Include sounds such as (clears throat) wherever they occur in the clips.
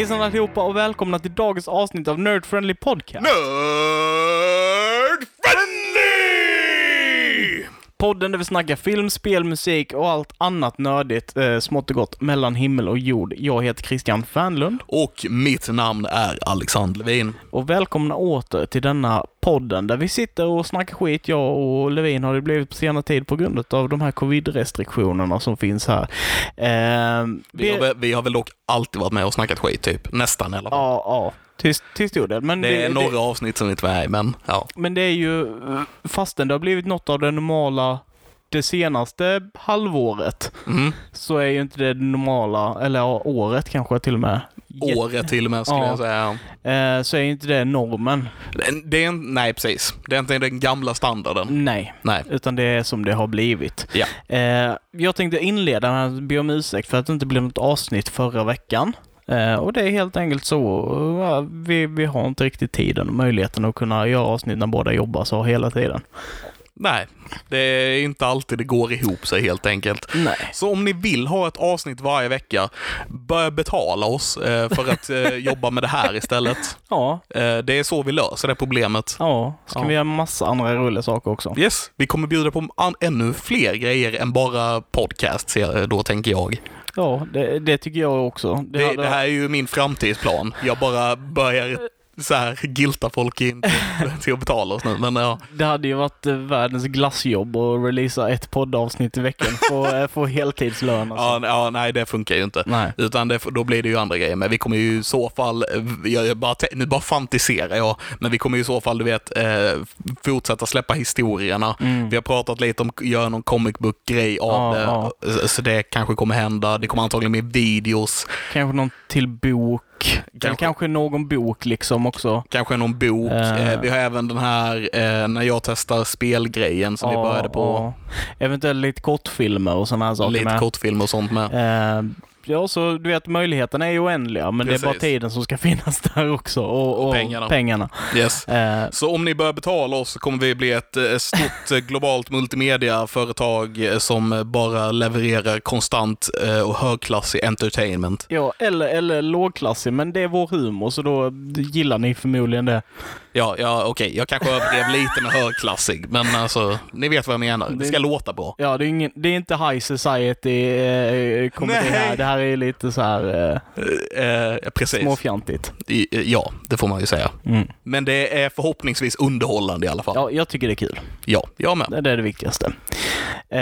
Hejsan allihopa och välkomna till dagens avsnitt av Nerd Friendly Podcast. Nerd Friendly! Podden där vi snackar film, spel, musik och allt annat nördigt, eh, smått och gott, mellan himmel och jord. Jag heter Christian Fernlund Och mitt namn är Alexander Levin. och välkomna åter till denna podden där vi sitter och snackar skit. Jag och Levin har det blivit på senare tid på grund av de här covid-restriktionerna som finns här. Eh, Vi har, väl- vi har väl dock alltid varit med och snackat skit, typ. Nästan i alla fall. Ja, ja. Till, till stor del. Men Det är några avsnitt som med i, men ja. Men det är ju, fastän det har blivit något av det normala det senaste halvåret, Mm. så är ju inte det normala, eller året kanske till och med. Året till och med skulle Ja. jag säga. Eh, så är ju inte det normen. Det- Det är en, nej, precis. Det är inte den gamla standarden. Nej. Nej. Utan det är som det har blivit. Ja. Eh, jag tänkte inleda med att be om ursäkt för att det inte blev något avsnitt förra veckan. Eh, och det är helt enkelt så, eh, vi, vi har inte riktigt tiden och möjligheten att kunna göra avsnitt när båda jobbar så hela tiden. Nej, det är inte alltid det går ihop sig helt enkelt. Nej. Så om ni vill ha ett avsnitt varje vecka, börja betala oss eh, för att (laughs) jobba med det här istället. Ja, det är så vi löser det problemet. ja. Ska Ja. vi göra massa andra roliga saker också. Yes, vi kommer bjuda på ännu fler grejer än bara podcast, ser- då tänker jag. Ja, det, det tycker jag också. Det, Det, hade- det här är ju min framtidsplan. Jag bara börjar så här gilta folk in (laughs) till, att betala oss nu, men ja. det hade ju varit eh, världens glassjobb att releasa ett poddavsnitt i veckan för att (laughs) få heltidslön. Alltså. Ja, ja, nej det funkar ju inte. Nej. Utan det, då blir det ju andra grejer. Men vi kommer ju i så fall, eh, jag, jag bara, nu bara fantiserar jag, men vi kommer ju i så fall, du vet, eh, fortsätta släppa historierna. Mm. Vi har pratat lite om att göra någon comic book-grej av Ja, det, så- så det kanske kommer hända. Det kommer antagligen med videos, Kanske någon till bok. Kanske. kanske någon bok liksom också. kanske någon bok. Eh, vi har även den här, eh, när jag testar spelgrejen som vi Ja, började på. Eventuellt lite kortfilmer och sådana här saker Lite med. kortfilmer och sånt med. Ja, så du vet möjligheterna är ju oändliga, men det är bara Precis. tiden som ska (laughs) finnas där också. Och, och, pengarna. pengarna. Yes. Eh, Så om ni börjar betala oss så kommer vi bli ett eh, stort (laughs) eh, globalt multimediaföretag eh, som bara levererar konstant och högklassig entertainment. ja, eller, eller lågklassig, men det är vår humor, så då gillar ni förmodligen det. Ja, ja okej, jag kanske överdrev lite med högklassig, men alltså, ni vet vad jag menar. Det ska låta bra. Ja, det är, ingen, det är inte high society eh, komedi här. Det här är lite så här eh, Eh, precis. småfjantigt. I- eh, Ja, det får man ju säga. Mm. Men det är förhoppningsvis underhållande i alla fall. Ja, jag tycker det är kul. Ja, jag med. Det är det viktigaste. Eh,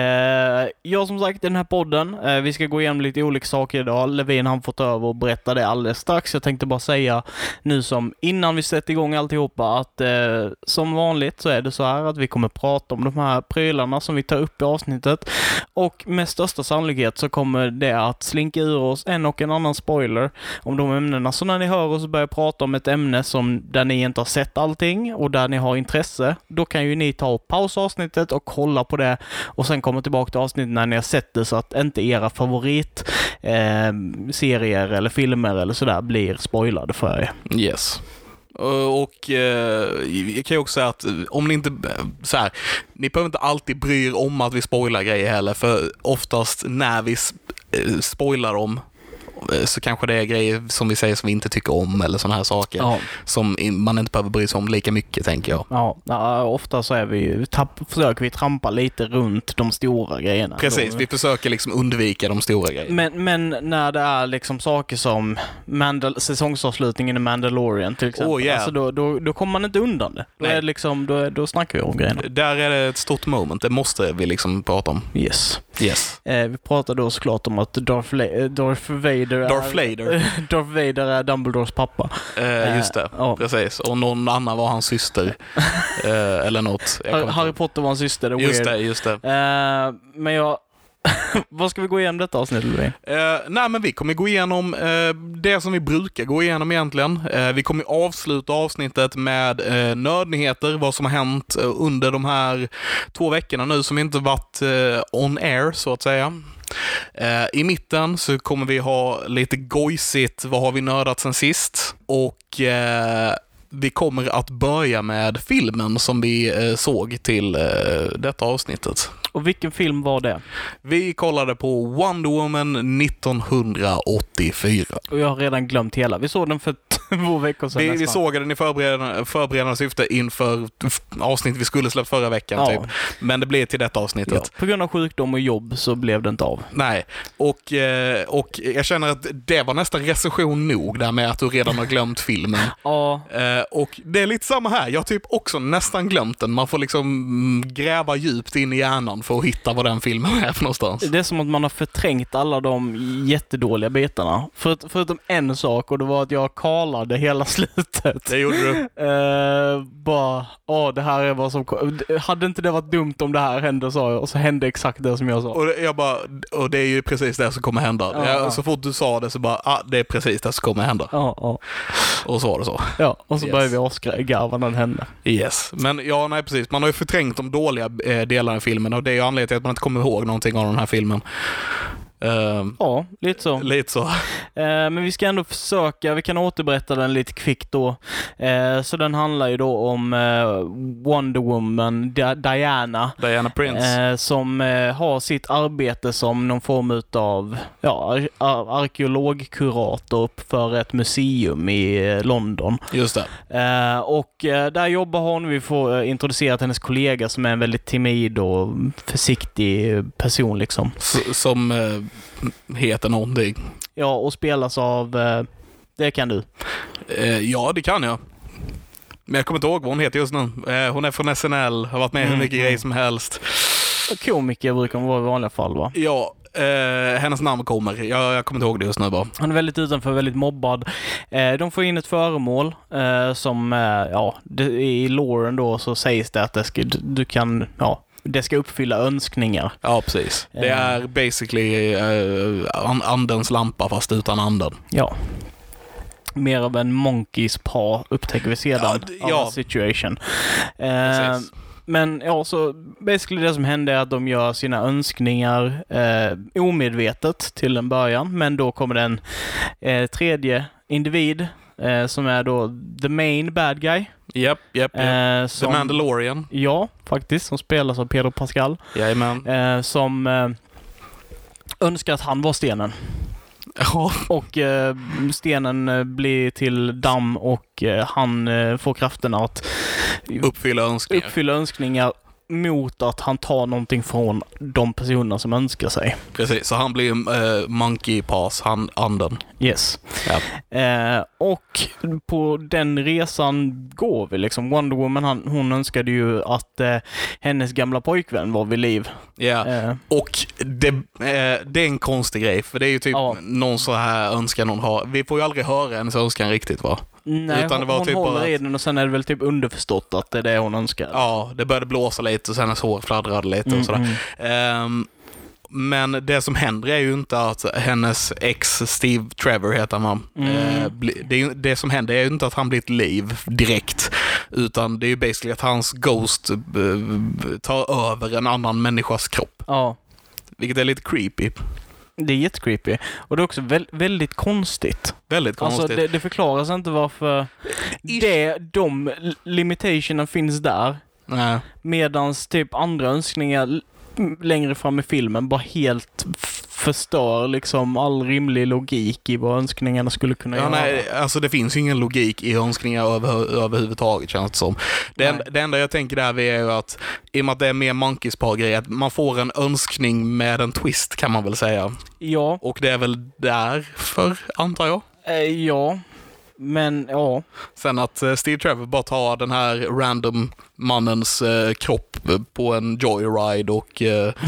ja, som sagt, i den här podden, eh, vi ska gå igenom lite olika saker idag. Levin han får ta över och berätta det alldeles strax. Jag tänkte bara säga nu som innan vi sätter igång alltihopa att eh, som vanligt så är det så här att vi kommer prata om de här prylarna som vi tar upp i avsnittet och med största sannolikhet så kommer det att slinka ur oss en och en annan spoiler om de ämnena. Så när ni hör oss börja prata om ett ämne som där ni inte har sett allting och där ni har intresse, då kan ju ni ta och pausa avsnittet och kolla på det och sen komma tillbaka till avsnittet när ni har sett det så att inte era favorit eh, serier eller filmer eller sådär blir spoilade för er. Yes. Eh, och, eh, jag kan ju också säga att eh, om ni inte, eh, så här, ni behöver inte alltid bry er om att vi spoilar grejer heller, för oftast när vi spoilar dem så kanske det är grejer som vi säger som vi inte tycker om eller sådana här saker Ja, som man inte behöver bry sig om lika mycket tänker jag. ja, ja ofta så är vi, tapp, försöker vi trampa lite runt de stora grejerna. Precis, vi försöker liksom undvika de stora grejerna. Men, men när det är liksom saker som Mandal säsongsavslutningen i Mandalorian till exempel, Oh, yeah. alltså då, då, då kommer man inte undan det. Då, Nej. är det liksom, då, då snackar vi om grejerna. Där är det ett stort moment, det måste vi liksom prata om. Yes. Yes. Eh, vi pratade då såklart om att Darth, eh, Darth Vader Darth är, Vader. (laughs) Darth Vader är Dumbledores pappa. Eh, just det, ja. precis. Och någon annan var hans syster. (laughs) eh, eller något. Harry. Potter var en syster, det är Just weird. det, just det. Eh, men jag, (laughs) Vad ska vi gå igenom detta avsnitt, Levin? Eh, nej, men vi kommer gå igenom eh, det som vi brukar gå igenom egentligen. Eh, vi kommer avsluta avsnittet med eh, nördnyheter, vad som har hänt eh, under de här två veckorna nu som inte varit eh, on air, så att säga. Eh, I mitten så kommer vi ha lite gojsigt, vad har vi nördat sen sist? Och eh, vi kommer att börja med filmen som vi eh, såg till detta avsnittet. Och vilken film var det? Vi kollade på Wonder Woman 1984. Och jag har redan glömt hela. Vi såg den för två veckor sedan Vi, vi nästan. såg den i förberedande, förberedande syfte inför f- avsnitt vi skulle släppt förra veckan. Ja. Typ. Men det blev till detta avsnittet. Ja, på grund av sjukdom och jobb så blev det inte av. Nej, och, eh, och jag känner att det var nästan recension nog där med att du redan har glömt filmen. (laughs) Ja, Eh, och det är lite samma här. Jag har typ också nästan glömt den. Man får liksom mm, gräva djupt in i hjärnan för att hitta vad den filmen är för någonstans. det är som att man har förträngt alla de jättedåliga bitarna. För, förutom en sak och det var att jag kalade hela (laughs) slutet. Det gjorde du. Eh, bara, åh det här är vad som kom. Hade inte det varit dumt om det här hände sa jag och så hände exakt det som jag sa. Och det- jag bara, och det är ju precis det som kommer hända. Ja, Jag, ja. Så fort du sa det så bara, ah, det är precis det som kommer hända. Ja, ja, Och så var det så. ja. Och så Yes. började vi asgarva när det hände. Yes. Men ja, nej precis. Man har ju förträngt de dåliga eh, delarna i filmen och det är ju anledningen till att man inte kommer ihåg någonting av den här filmen. Eh, Ja, lite så. lite så. (laughs) Eh, men vi ska ändå försöka, vi kan återberätta den lite kvickt då. Eh, så den handlar ju då om eh, Wonder Woman, Di- Diana, Diana Prince. som eh, har sitt arbete som någon form utav ja, ar- ar- arkeologkurator för ett museum i eh, London. Just det. Och där jobbar hon, vi får introducerat hennes kollega som är en väldigt timid och försiktig person liksom. S- som heter någonting. Ja, och spelas av, eh, det kan du. Eh, ja, det kan jag. Men jag kommer inte ihåg vad hon heter just nu. Eh, hon är från SNL, har varit med i hur Mm, mycket mm. grejer som helst. Komiker brukar hon vara i vanliga fall va? Ja, eh, hennes namn kommer. Jag, jag kommer inte ihåg det just nu bara. Han är väldigt utanför, väldigt mobbad. Eh, de får in ett föremål eh, som, ja, det, i loren då så sägs det att det ska, du, du kan, ja, det ska uppfylla önskningar. Ja, precis. Det Eh. är basically an- andens lampa fast utan anden. Ja. Mer av en monkeys paw upptäcker vi sedan. Ja, ja. situation. Precis. men ja, så basically det som hände är att de gör sina önskningar eh, omedvetet till en början, men då kommer det en eh, tredje individ eh, som är då the main bad guy. Japp, japp, japp. Eh, The som, Mandalorian. Ja, faktiskt. Som spelas av Pedro Pascal. Jajamän. Eh, som eh, önskar att han var stenen. Ja, Och eh, stenen eh, blir till damm och eh, han får krafterna att uppfylla önskningar. uppfylla önskningar mot att han tar någonting från de personerna som önskar sig. Precis, så han blir eh, Monkey Pass, han, anden. Yes. Ja. Eh, och på den resan går vi liksom. Wonder Woman, han, hon önskade ju att eh, hennes gamla pojkvän var vid liv. Ja. Eh, Och det, eh, det är en konstig grej, för det är ju typ någon så här önskan hon har. Vi får ju aldrig höra hennes önskan riktigt va? Nej, Utan det var hon typ håller bara i den och sen är det väl typ underförstått att det är det hon önskar. Ja, det började blåsa lite och sen hennes hår fladdrade lite Mm, och sådär. mm. Ehm, men det som händer är ju inte att hennes ex, Steve Trevor heter han? Mm. Eh, det, det som händer är ju inte att han blir ett liv direkt. Utan det är ju basically att hans Ghost eh, tar över en annan människas kropp. Ja. Vilket är lite creepy. Det är jättecreepy. Och det är också väl, väldigt konstigt. Väldigt konstigt. Alltså det, det förklaras inte varför det, de limitationen finns där. Nej. Medans typ andra önskningar längre fram i filmen bara helt förstör liksom all rimlig logik i vad önskningarna skulle kunna Ja, göra. nej, alltså det finns ju ingen logik i önskningar över, överhuvudtaget känns det som. Det, en, det enda jag tänker där är ju att, i och med att det är mer monkeys par att man får en önskning med en twist kan man väl säga. Ja, Och det är väl därför, antar jag. eh, ja. Men ja, Sen att eh, Steve Trevor bara tar den här random mannens eh, kropp på en joyride och eh, (laughs)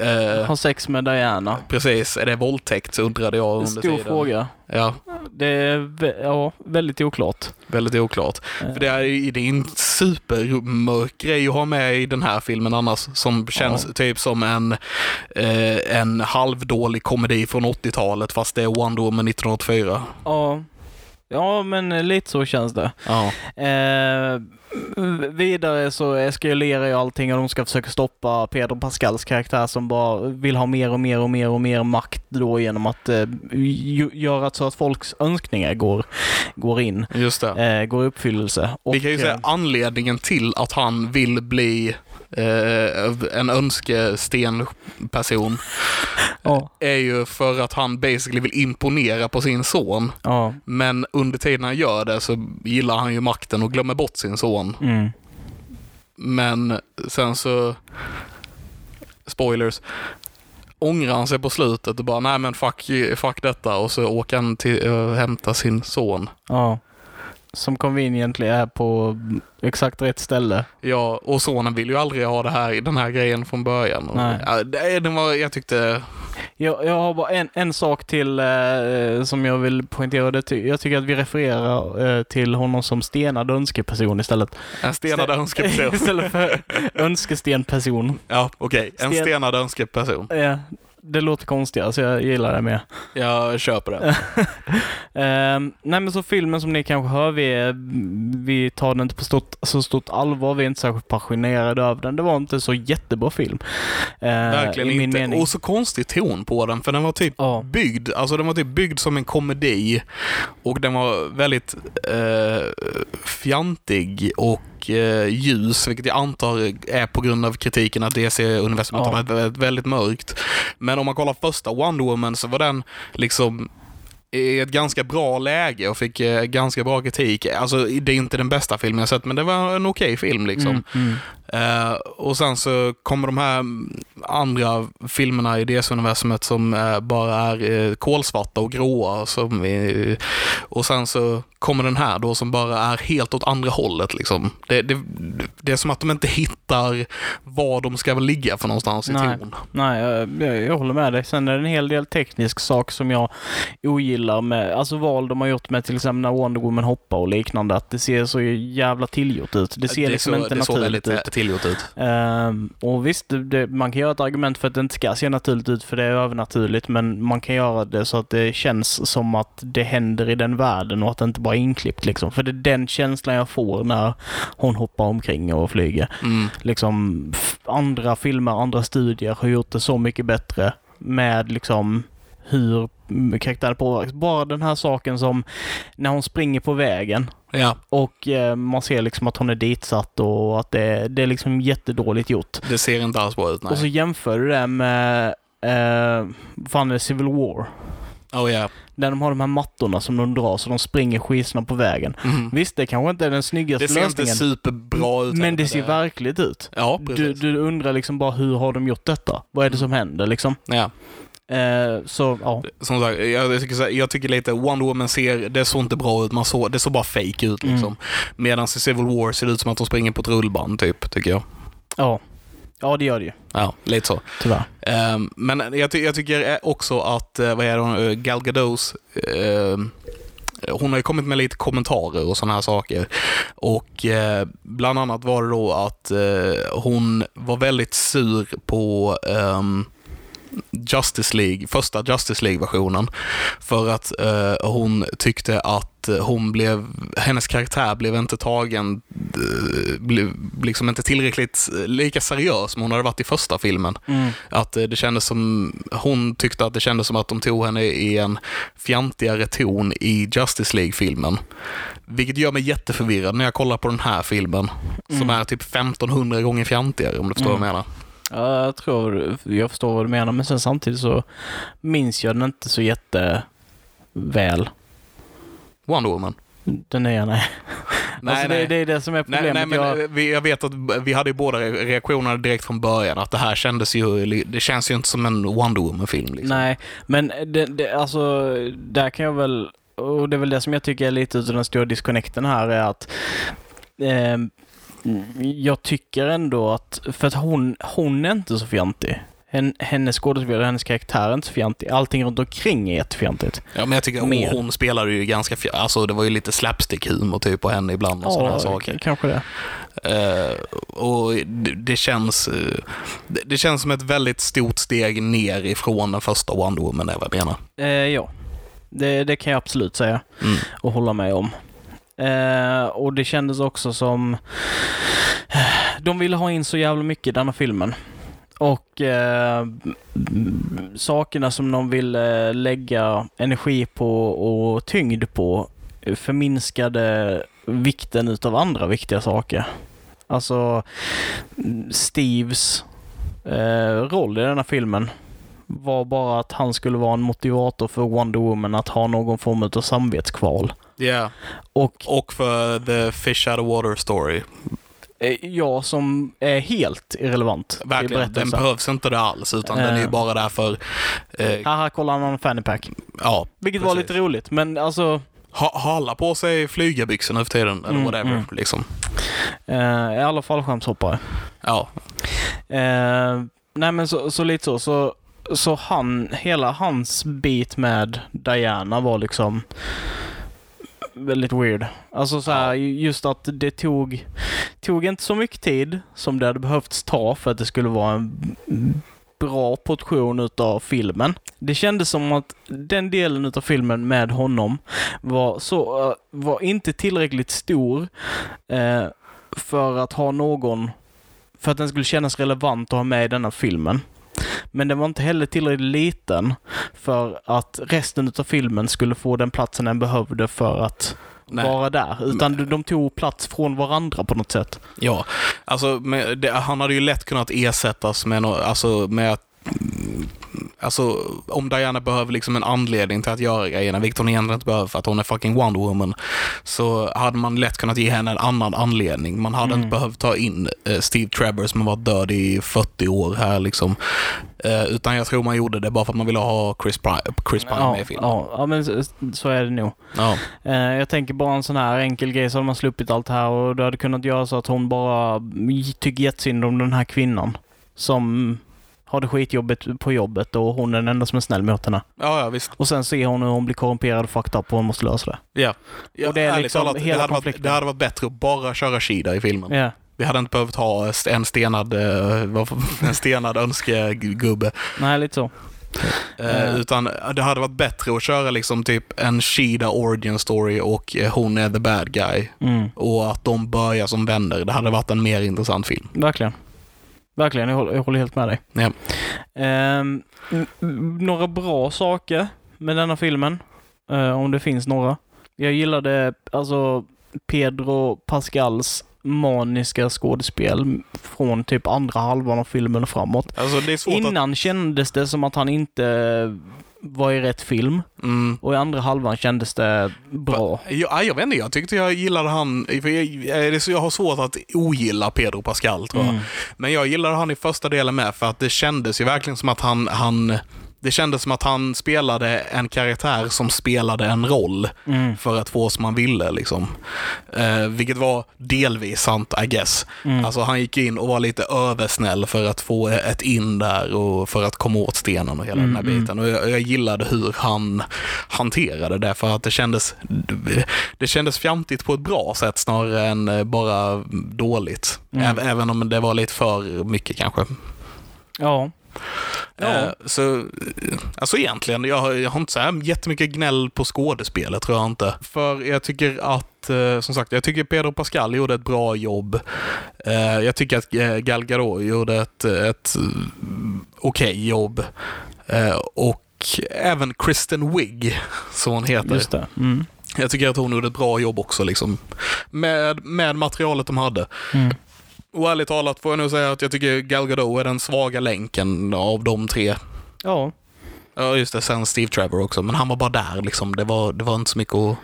Eh, Har sex med Diana. precis, är det våldtäkt undrade jag under Stor tiden. fråga. Ja, Det är ja, väldigt oklart. väldigt oklart. Eh, För det är, det är en supermörk grej att ha med i den här filmen annars, som känns Ja. typ som en, eh, en halvdålig komedi från 80-talet fast det är Wonder Woman 1984. Ja. Ja, men lite så känns det. Ja. Eh, vidare så eskalerar ju allting och de ska försöka stoppa Pedro Pascals karaktär som bara vill ha mer och mer och mer och mer makt då genom att eh, göra så att folks önskningar går, går in, Just det. eh, går i uppfyllelse. Och, Vi kan ju eh, säga anledningen till att han vill bli eh, en önskestenperson (laughs) ja, är ju för att han basically vill imponera på sin son. ja, Men under tiden han gör det så gillar han ju makten och glömmer bort sin son. mm, Men sen så, spoilers, ångrar han sig på slutet och bara nej men fuck, fuck detta och så åker han till och hämtar sin son. ja. Som conveniently är på exakt rätt ställe. Ja, och sonen vill ju aldrig ha det här, den här grejen från början. Nej. Ja, det, den var, jag tyckte, Jag, jag har bara en, en sak till eh, som jag vill poängtera. Det ty- jag tycker att vi refererar eh, till honom som stenad önskeperson istället. en stenad önskeperson. (laughs) istället för (laughs) önskestenperson. Ja, okej. En Sten- stenad önskeperson. Ja, det låter konstigare så jag gillar det mer. Jag köper det. (laughs) Ehm, nej men så filmen som ni kanske hör, vi, vi tar den inte på stort, så stort allvar. Vi är inte särskilt passionerade över den. Det var inte så jättebra film. Eh, Verkligen inte. Mening. Och så konstig ton på den, för den var typ Ja. byggd, alltså den var typ byggd som en komedi och den var väldigt eh, fjantig och eh, ljus, vilket jag antar är på grund av kritiken att DC-universumet Ja. har varit väldigt, mörkt. Men om man kollar första Wonder Woman så var den liksom i ett ganska bra läge och fick eh, ganska bra kritik. Alltså, det är inte den bästa filmen jag sett, men det var en okej film liksom. Mm, mm. Eh, och sen så kommer de här andra filmerna i DC-universumet som eh, bara är uh, kolsvarta och gråa. Som, eh, och sen så kommer den här då som bara är helt åt andra hållet. Liksom. Det, det, det är som att de inte hittar var de ska ligga för någonstans i Nej. ton. Nej, jag, jag, håller med dig. Sen är det en hel del teknisk sak som jag ogillar med, alltså val de har gjort med till exempel när Wonder Woman hoppar och liknande, att det ser så jävla tillgjort ut. Det ser det liksom så, inte naturligt ut. Tillgjort ut. Ehm, och visst, det, man kan göra ett argument för att det inte ska se naturligt ut för det är övernaturligt, men man kan göra det så att det känns som att det händer i den världen och att det inte bara är inklippt liksom. För det är den känslan jag får när hon hoppar omkring och flyger. Mm. Liksom andra filmer, andra studier har gjort det så mycket bättre med liksom hur karaktären påverkas. Bara den här saken som när hon springer på vägen Ja, och eh, man ser liksom att hon är ditsatt och att det, det är liksom jättedåligt gjort. det ser inte alls bra ut. Nej. Och så jämför du det med, eh, fan är det, Civil War? oh, ja. Där de har de här mattorna som de drar så de springer skitsnabbt på vägen. mm. Visst, det kanske inte är den snyggaste Det ser inte lösningen. superbra ut. men det ser verkligt ut. Ja, Du, precis. du undrar liksom bara hur har de gjort detta? Vad är det som händer liksom? Ja. Eh, så ja, Som sagt, jag, tycker, här- jag tycker lite Wonder Woman ser, det såg inte bra ut. Man såg, det såg bara fake ut liksom. Mm. Medan i Civil War ser det ut som att de springer på ett rullband typ, tycker jag. ja. Ja, det gör det ju. Ja, lite så. Tyvärr. Ehm, men jag, ty- jag tycker också att, eh, vad är det, hon, eh, Gal Gadots, ehm, hon har ju kommit med lite kommentarer och sådana här saker. Och eh, bland annat var det då att eh, hon var väldigt sur på ehm, Justice League, första Justice League-versionen. För att eh, hon tyckte att hon blev, hennes karaktär blev inte tagen, eh, blev liksom inte tillräckligt eh, lika seriös som hon hade varit i första filmen. Mm. Att eh, det kändes som, hon tyckte att det kändes som att de tog henne i en fjantigare ton i Justice League-filmen. Vilket gör mig jätteförvirrad när jag kollar på den här filmen. Som Mm. är typ 1500 gånger fjantigare om du förstår Mm. vad jag menar. Ja, jag tror, jag förstår vad du menar, men sen samtidigt så minns jag den inte så jätteväl. Wonder Woman. Den nya, nej. (laughs) Nej, alltså, nej. Det, det är det som är Nej, problemet. nej, men jag, eh, vi, jag vet att vi hade ju båda reaktionerna direkt från början. Att det här kändes ju, det känns ju inte som en Wonder Woman-film. Liksom. Nej, men det, det, alltså, där kan jag väl, och det är väl det som jag tycker är lite utav den stora disconnecten här, är att ehm, jag tycker ändå att, för att hon, hon är inte så fjantig. hen, hennes skådespelare, hennes karaktär är inte så fjantig. Allting runt omkring är jättefjantigt. Ja, men jag tycker hon, hon spelade ju ganska, fj- alltså det var ju lite slapstick-humor typ på henne ibland och sådana här saker. kanske det. Eh, och det, det känns eh, det, det känns som ett väldigt stort steg ner ifrån den första Wonder Woman, är vad jag menar. Eh, ja, det, det kan jag absolut säga Mm. och hålla med om. Eh, och det kändes också som... Eh, de ville ha in så jävla mycket i denna filmen. Och eh, sakerna som de ville lägga energi på och tyngd på förminskade vikten utav andra viktiga saker. Alltså Steves eh, roll i denna filmen var bara att han skulle vara en motivator för Wonder Woman att ha någon form av samvetskval. Ja. Och Och för The Fish Out of Water Story. eh, jag som är helt irrelevant Verkligen, den behövs inte det alls, utan den är ju Eh. bara där för... Eh, Haha, kolla han har en fanny pack. ja, Vilket var Precis. lite roligt, men alltså ha, ha alla på sig flygarbyxor nu för tiden, eller Mm, whatever. mm. Liksom. eh, i alla fall skämshoppare. Ja, Eh, nej men så, så lite så. så. Så han, hela hans bit med Diana var liksom väldigt weird. Alltså så här, just att det tog, tog inte så mycket tid som det hade behövts ta för att det skulle vara en bra portion utav filmen. Det kändes som att den delen utav filmen med honom var, så, eh, var inte tillräckligt stor eh, för att ha någon för att den skulle kännas relevant att ha med i denna filmen. Men den var inte heller tillräckligt liten för att resten av filmen skulle få den platsen den behövde för att nej. vara där. Utan de- de tog plats från varandra på något sätt. Ja, alltså det, han hade ju lätt kunnat ersättas med, no, alltså, med Alltså om Diana behöver liksom en anledning till att göra grejerna, vilket hon egentligen inte behöver för att hon är fucking Wonder Woman, så hade man lätt kunnat ge henne en annan anledning. Man hade Mm. inte behövt ta in eh, Steve Trevor som har varit död i 40 år här liksom. Eh, utan jag tror man gjorde det bara för att man ville ha Chris Pine, Chris Pine Ja, med i filmen. ja, ja, men så, så är det nog. Ja. Eh, jag tänker bara en sån här enkel grej så hade man sluppit allt det här och det hade kunnat göra så att hon bara tycker jättesynd om den här kvinnan. Som har det skitjobbigt på jobbet och hon är den enda som är snäll mot henne. Ja, ja, visst. Och sen ser hon hur hon blir korrumperad och fucked up och hon måste lösa det. Ja. ja Och det är liksom talat, hela det, hade varit, konflikten. det hade varit bättre att bara köra Shida i filmen. Ja. Vi hade inte behövt ha en stenad, eh, (laughs) en stenad önskegubbe. Nej, lite så. Eh. Utan det hade varit bättre att köra liksom typ en Shida origin story och eh, hon är the bad guy. Mm. Och att de börjar som vänner. Det hade varit en mer intressant film. Verkligen. Verkligen, jag håller, jag håller helt med dig. Ja. N- några bra saker med denna filmen, eh, om det finns några. Jag gillade alltså Pedro Pascals maniska skådespel från typ andra halvan av filmen och framåt. Alltså det är svårt att... Innan kändes det som att han inte var i rätt film Mm. och i andra halvan kändes det bra. Jag, jag vet inte, jag tyckte jag gillade han, för jag, jag har svårt att ogilla Pedro Pascal tror jag. Mm. Men jag gillade han i första delen med för att det kändes ju verkligen som att han, han det kändes som att han spelade en karaktär som spelade en roll Mm. för att få som han ville. Liksom. Eh, vilket var delvis sant, I guess. Mm. Alltså han gick in och var lite översnäll för att få ett in där och för att komma åt stenen och hela den här Mm, mm. biten. Och jag, jag gillade hur han hanterade det för att det kändes, det kändes fjantigt på ett bra sätt snarare än bara dåligt. Mm. Även om det var lite för mycket kanske. Ja. Ja. Eh, Så, eh, alltså egentligen, jag, har- jag har inte så här jättemycket gnäll på skådespelet, tror jag inte. För jag tycker att, eh, som sagt, jag tycker Pedro Pascal gjorde ett bra jobb. Jag tycker att Gal Gadot gjorde ett, ett okej jobb. Eh, Och även Kristen Wiig, som hon heter. Just det. Mm. Jag tycker att hon gjorde ett bra jobb också, liksom. Med, med materialet de hade. Mm. Och ärligt talat får jag nog säga att jag tycker Gal Gadot är den svaga länken av de tre. Ja. Ja, just det. Sen Steve Trevor också, men han var bara där liksom. Det var, det var inte så mycket att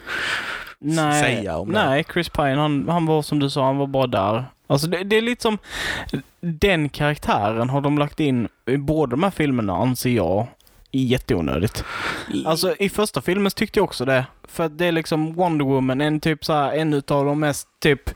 Nej, säga om det. nej Chris Pine, han, han var som du sa, han var bara där. Alltså det, det är lite som, den karaktären har de lagt in i båda de här filmerna, anser jag, jätteonödigt. Alltså i första filmen tyckte jag också det. För att det är liksom Wonder Woman, en typ så här, en utav de mest typ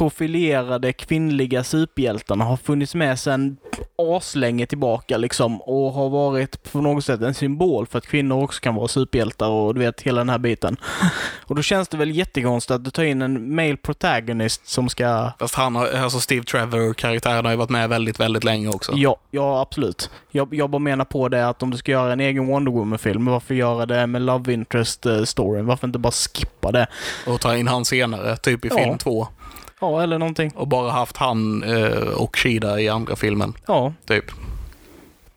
profilerade kvinnliga superhjältarna har funnits med sedan aslänge tillbaka liksom och har varit på något sätt en symbol för att kvinnor också kan vara superhjältar och du vet hela den här biten. (laughs) Och då känns det väl jättekonstigt att du tar in en male protagonist som ska... Fast han har, alltså Steve Trevor-karaktären har ju varit med väldigt, väldigt länge också. Ja, ja absolut. Jag, jag bara menar på det att om du ska göra en egen Wonder Woman-film, varför göra det med Love Interest-storyn? Varför inte bara skippa det? Och ta in han senare, typ i Ja. film två. Ja, eller någonting. Och bara haft han eh, och Shida i andra filmen, Ja, typ.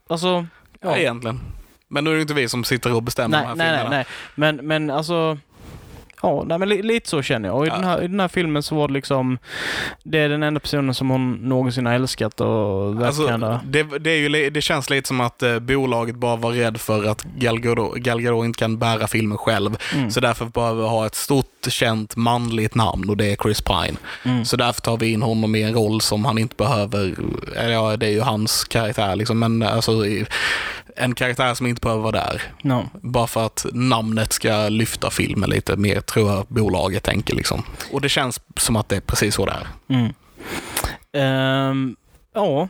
alltså... Ja. Ja. egentligen. Men nu är det inte vi som sitter och bestämmer de Nej, här nej, nej, filmerna. nej. Men, men alltså... Ja, nej, men li, lite så känner jag. Och i, Ja. den här, i den här filmen så var det liksom... Det är den enda personen som hon någonsin har älskat och Alltså, det, det, är ju, det känns lite som att eh, bolaget bara var rädd för att Gal Gadot, Gal Gadot inte kan bära filmen själv. Mm. Så därför behöver vi ha ett stort, känt manligt namn och det är Chris Pine. Mm. Så därför tar vi in honom i en roll som han inte behöver. Eller ja, det är ju hans karaktär liksom, men alltså i- en karaktär som inte behöver vara där. Ja. Bara för att namnet ska lyfta filmen lite mer, tror jag bolaget tänker liksom. Och det känns som att det är precis så det är. Mm. Ehm, ja.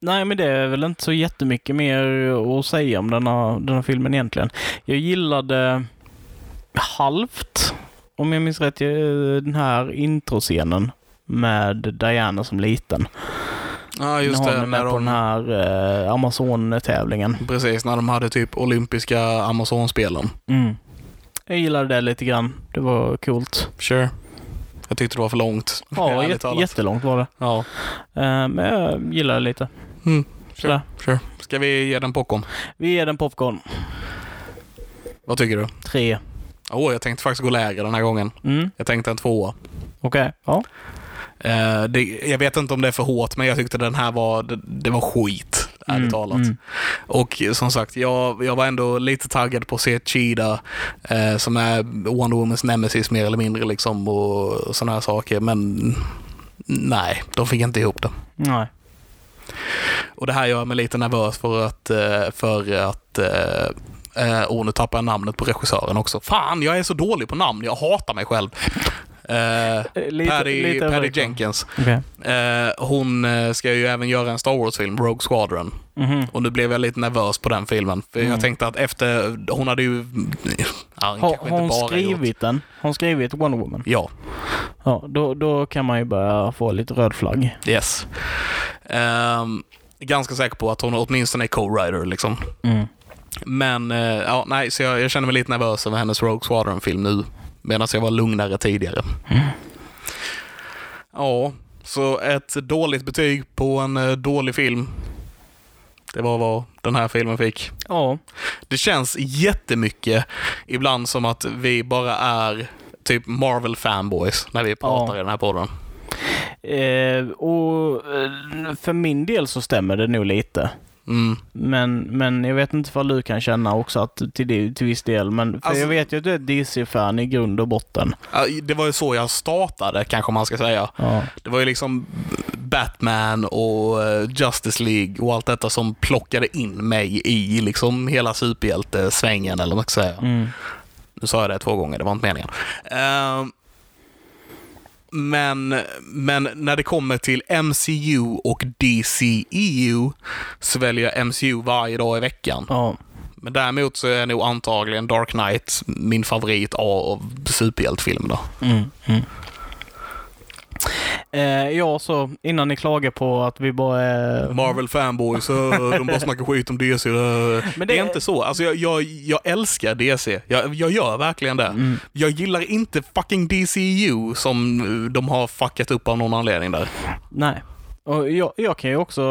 Nej, men det är väl inte så jättemycket mer att säga om denna, denna filmen egentligen. Jag gillade halvt, om jag minns rätt, eh, den här introscenen med Diana som liten. Ja, just när hon det. är med När på den de, här eh, Amazon-tävlingen. precis, när de hade typ olympiska Amazon-spelen. Mm. Jag gillade det lite grann. Det var coolt. Sure. Jag tyckte det var för långt. Ja, talat. jättelångt var det. Ja. Eh, men jag gillade det lite. Mm. Sådär. Sure. Ska vi ge den popcorn? Vi ger den popcorn. Vad tycker du? Tre. Åh, jag tänkte faktiskt gå lägre den här gången. Mm. Jag tänkte en tvåa. Okej. Ja. Eh, det, jag vet inte om det är för hårt, men jag tyckte den här var, det, det var skit, ärligt Mm, talat. mm. Och som sagt, jag, jag var ändå lite taggad på att se Cheetah, eh, som är Wonder Womans nemesis mer eller mindre, liksom, och sådana här saker. Men nej, de fick inte ihop det. Nej. Och det här gör mig lite nervös för att, eh, för att eh, eh, och nu tappar jag namnet på regissören också. Fan, jag är så dålig på namn. Jag hatar mig själv. Eh, Lite, Patty, lite Patty. Jenkins. Okej. Eh, hon eh, ska ju även göra en Star Wars-film, Rogue Squadron. Mhm. Och nu blev jag lite nervös på den filmen. För Mm. jag tänkte att efter, hon hade ju... (laughs) Ja, Har, hon bara gjort- skrivit den? Har hon skrivit Wonder Woman? Ja, Ja, då, då kan man ju börja få lite röd flagg. yes. Ehm, ganska säker på att hon åtminstone är co-writer liksom. Mm. Men, eh, ja, nej, så jag, jag känner mig lite nervös över hennes Rogue Squadron-film nu. Medan jag var lugnare tidigare. Ja, så ett dåligt betyg på en eh, dålig film. Det var vad den här filmen fick. Ja. Det känns jättemycket ibland som att vi bara är typ Marvel fanboys när vi pratar Ja. i den här podden. Eh, och eh, för min del så stämmer det nog lite. Mm. Men, men jag vet inte vad du kan känna också att till, det- till viss del. Men Alltså- jag vet ju att du är DC-fan i grund och botten. Det var ju så jag startade kanske man ska säga. Ja. Det var ju liksom Batman och eh, Justice League och allt detta som plockade in mig i liksom hela superhjältesvängen eller vad man ska säga. Mm. Nu sa jag det två gånger, det var inte meningen. Ehm, men, men när det kommer till MCU och DCEU så väljer jag MCU varje dag i veckan. Ja. Men däremot så är nog antagligen Dark Knight min favorit av superhjältefilm då. Mm. Mm. Eh, ja, så innan ni klagar på att vi bara är... Marvel fanboys, uh, de bara snackar skit om DC. Men det, det- är inte så. Alltså jag, jag, jag älskar DC. Jag, jag gör verkligen det. Mm. Jag gillar inte fucking DCU som de har fuckat upp av någon anledning där. Nej. Och jag, jag kan ju också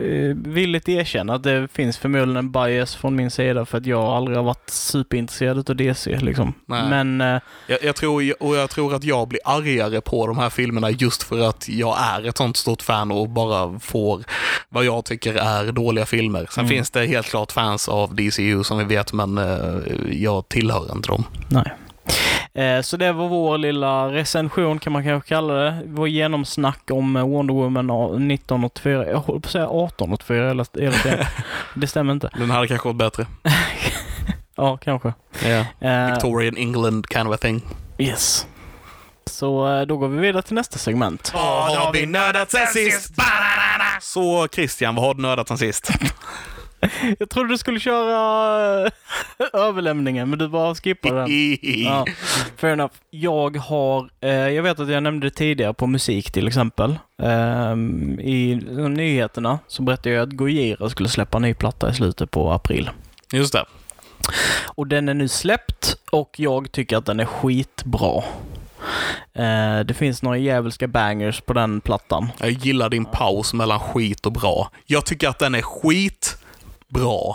eh, villigt erkänna att det finns förmodligen en bias från min sida för att jag aldrig har varit superintresserad av DC. Liksom. Nej. Men eh, Jag, jag, tror, och jag tror att jag blir argare på de här filmerna just för att jag är ett sånt stort fan och bara får vad jag tycker är dåliga filmer. Sen Mm. finns det helt klart fans av DCU som vi vet, men eh, jag tillhör inte dem. nej. Eh, så det var vår lilla recension kan man kanske kalla det. Vår genomsnack om eh, Wonder Woman 1984. Jag håller på att säga 1884 hela hela tiden. (laughs) Det stämmer inte. Den hade kanske varit bättre. (laughs) Ja, kanske. Yeah. Victorian England kind of a thing. yes. Så eh, då går vi vidare till nästa segment. Vad har vi nördat sen sist? Så Christian, vad har du nördat sen sist? (laughs) (laughs) Jag trodde du skulle köra eh, (laughs) överlämningen, men du bara skippar den. (laughs) Ja, fair enough. Jag har, eh, jag vet att jag nämnde det tidigare på musik till exempel. Ehm, I nyheterna så berättade jag att Gojira skulle släppa en ny platta i slutet på april. Just det. Och den är nu släppt och jag tycker att den är skitbra. Eh, det finns några djävulska bangers på den plattan. Jag gillar din paus mellan skit och bra. Jag tycker att den är skitbra.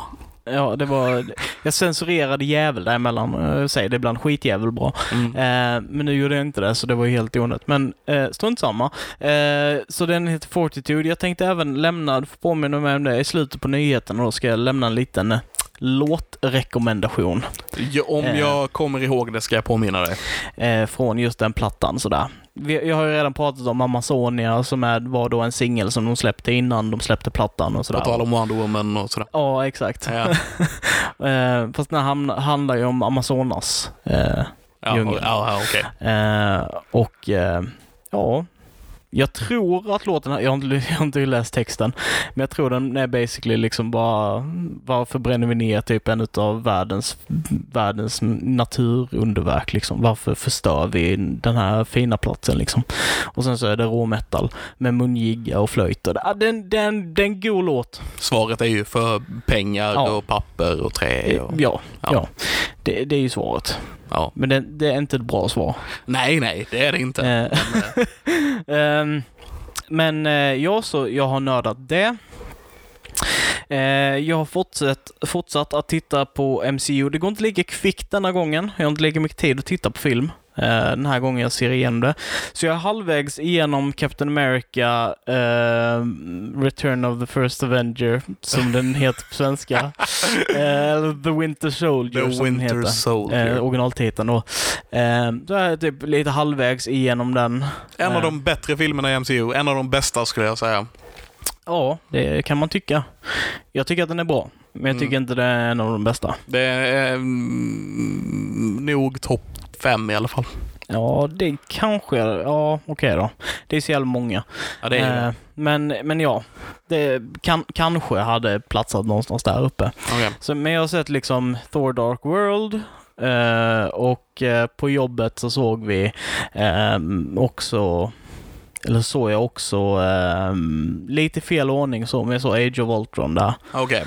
Ja, det var... Jag censurerade jävel däremellan. Jag säger det ibland skitjävel bra. Mm. Eh, men nu gjorde jag inte det, så det var helt onödigt. Men eh, strunt samma. Eh, så den heter Fortitude. Jag tänkte även lämna, du får påminna mig om det, i slutet på nyheten. Då ska jag lämna en liten eh, låtrekommendation Ja, om Eh. jag kommer ihåg det ska jag påminna dig. eh, från just den plattan. Sådär. Vi, jag har ju redan pratat om Amazonia som är, var då en singel som de släppte innan de släppte plattan och sådär. På tal om Wonder Woman och sådär. Ja, exakt. Ja, (laughs) Eh, fast den här handlar ju om Amazonas. Eh, ja, Djungeln. ja, ja okej. Eh, och eh, ja, jag tror att låten, jag har, inte, (laughs) jag har inte läst texten, men jag tror den är basically liksom bara, varför bränner vi ner typ en av världens, världens naturunderverk liksom? Varför förstör vi den här fina platsen liksom? Och sen så är det råmetal med mungiga och flöjt och ah, den, den, det är en god låt. Svaret är ju för pengar Ja. och papper och trä. Och, Ja, Ja. ja. Det, det är ju svaret. ja. Men det, det är inte ett bra svar. Nej, nej, det är det inte. Eh, (laughs) Ehm, men eh, ja, så jag har nördat det. Eh, jag har fortsatt, fortsatt att titta på MCU. Det går inte lika kvickt denna gången. Jag har inte lika mycket tid att titta på film. Eh, den här gången jag ser igenom det. Så jag är halvvägs igenom Captain America eh, Return of the First Avenger, som den heter på svenska. (laughs) Eller The Winter Soldier, The som den Winter heter. Soldier. Eh, originaltiteln då. Så är jag typ lite halvvägs igenom den. en av de bättre filmerna i MCU. En av de bästa skulle jag säga. Ja, det kan man tycka. Jag tycker att den är bra, men jag Mm. tycker inte det är en av de bästa. Det är mm, nog topp fem i alla fall. Ja, det kanske... Ja, okej då. Det är så jävla många. Ja, det är Eh, men, men ja, det kan, kanske hade platsat någonstans där uppe. Okej. Så, men jag har sett liksom Thor Dark World eh, och eh, på jobbet så såg vi eh, också eller såg jag också eh, lite fel ordning så, men jag såg Age of Ultron där. Okej.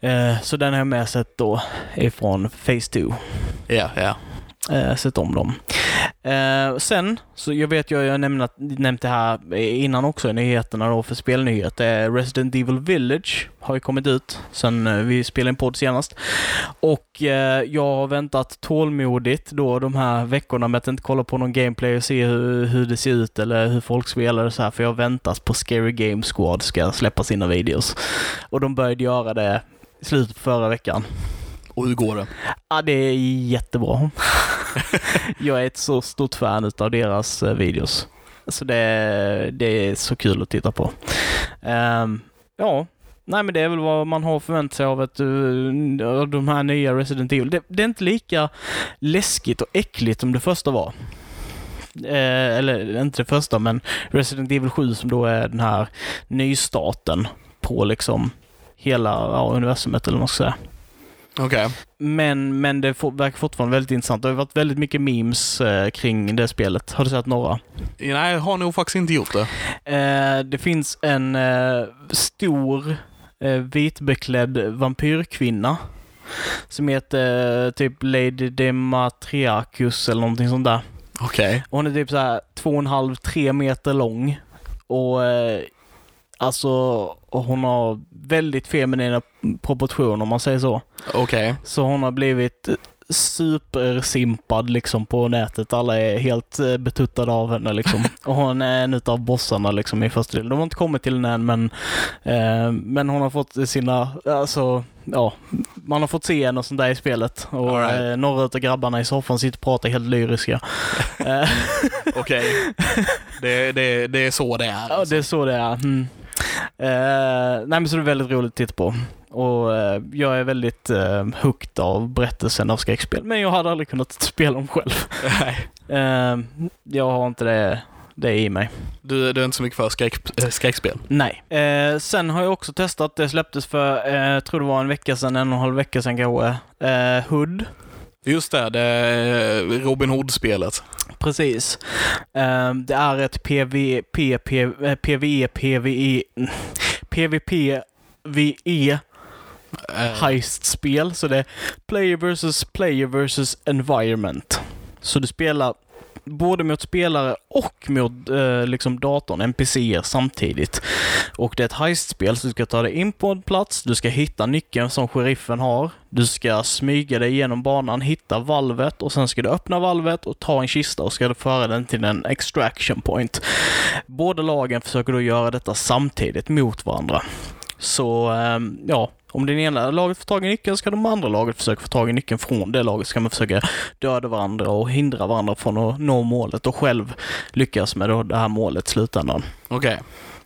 Eh, så den har jag med sett då ifrån Phase 2. Ja, ja. Eh, sett om dem. Eh, sen, så jag vet ju, jag har nämnt, det här innan också i nyheterna då för spelnyheter. Resident Evil Village har ju kommit ut sen eh, vi spelade en podd senast. Och eh, jag har väntat tålmodigt då de här veckorna med att inte kolla på någon gameplay och se hur, hur det ser ut eller hur folk spelar och så här. För jag har väntat på Scary Game Squad ska släppa sina videos. Och de började göra det i slutet på förra veckan. Och hur går det? Ja, det är jättebra. (laughs) jag är ett så stort fan av deras eh, videos. Så det, det är så kul att titta på. Um, ja, nej men det är väl vad man har förväntat sig av ett, uh, eh, de här nya Resident Evil. Det, det är inte lika läskigt och äckligt som det första var. Eh, eller inte det första, men Resident Evil 7 som då är den här nystarten på liksom hela ja, universumet eller vad man ska säga. Okej. Men, men det for, verkar fortfarande väldigt intressant. Det har varit väldigt mycket memes eh, kring det spelet. Har du sett några? Nej, jag har nog faktiskt inte gjort det. Eh, det finns en eh, stor vitbeklädd vampyrkvinna som heter typ Lady Dematriarchus eller någonting sånt där. Okej. Hon är typ så här två och en halv, tre meter lång. Och alltså, hon har väldigt feminina proportioner om man säger så. Okej. Så hon har blivit supersimpad liksom på nätet. Alla är helt eh, betuttade av henne liksom. (laughs) Och hon är en utav bossarna liksom i första delen. De har inte kommit till den än men, eh, men hon har fått sina, alltså, ja, man har fått se henne och sånt där i spelet. Och right. eh, några utav grabbarna i soffan sitter och pratar helt lyriska. (laughs) Okej. (laughs) Det, det, det är så det är. Ja, alltså. det är så det är. Mm. Eh, nej, men så det är väldigt roligt att titta på. Och eh, jag är väldigt eh, hooked av berättelsen av skräckspel. Men jag hade aldrig kunnat (laughs) spela dem själv. Nej. Eh, jag har inte det, det i mig. Du, du är inte så mycket för skräck, skräckspel? Nej. Sen har jag också testat, det släpptes för, jag tror det var en vecka sedan, en och en halv vecka sedan kanske, eh, Hood. Just det, det Robin Hood-spelet. Precis. Eh, det är ett PVP, PVE, PVE, PVE, PVP, VE Eh, heist-spel. Så det är player versus player versus environment. Så du spelar både mot spelare och mot eh, liksom datorn, NPCer samtidigt. Och det är ett heist-spel, så du ska ta dig in på en plats, du ska hitta nyckeln som sheriffen har, du ska smyga dig igenom banan, hitta valvet och sen ska du öppna valvet och ta en kista och ska du föra den till en extraction point. Båda lagen försöker då göra detta samtidigt mot varandra. Så, eh, ja, om det ena laget får tag i nyckeln ska de andra laget försöka få tag i nyckeln från det laget. Så kan man försöka döda varandra och hindra varandra från att nå målet och själv lyckas med då det här målet i slutändan. Okej.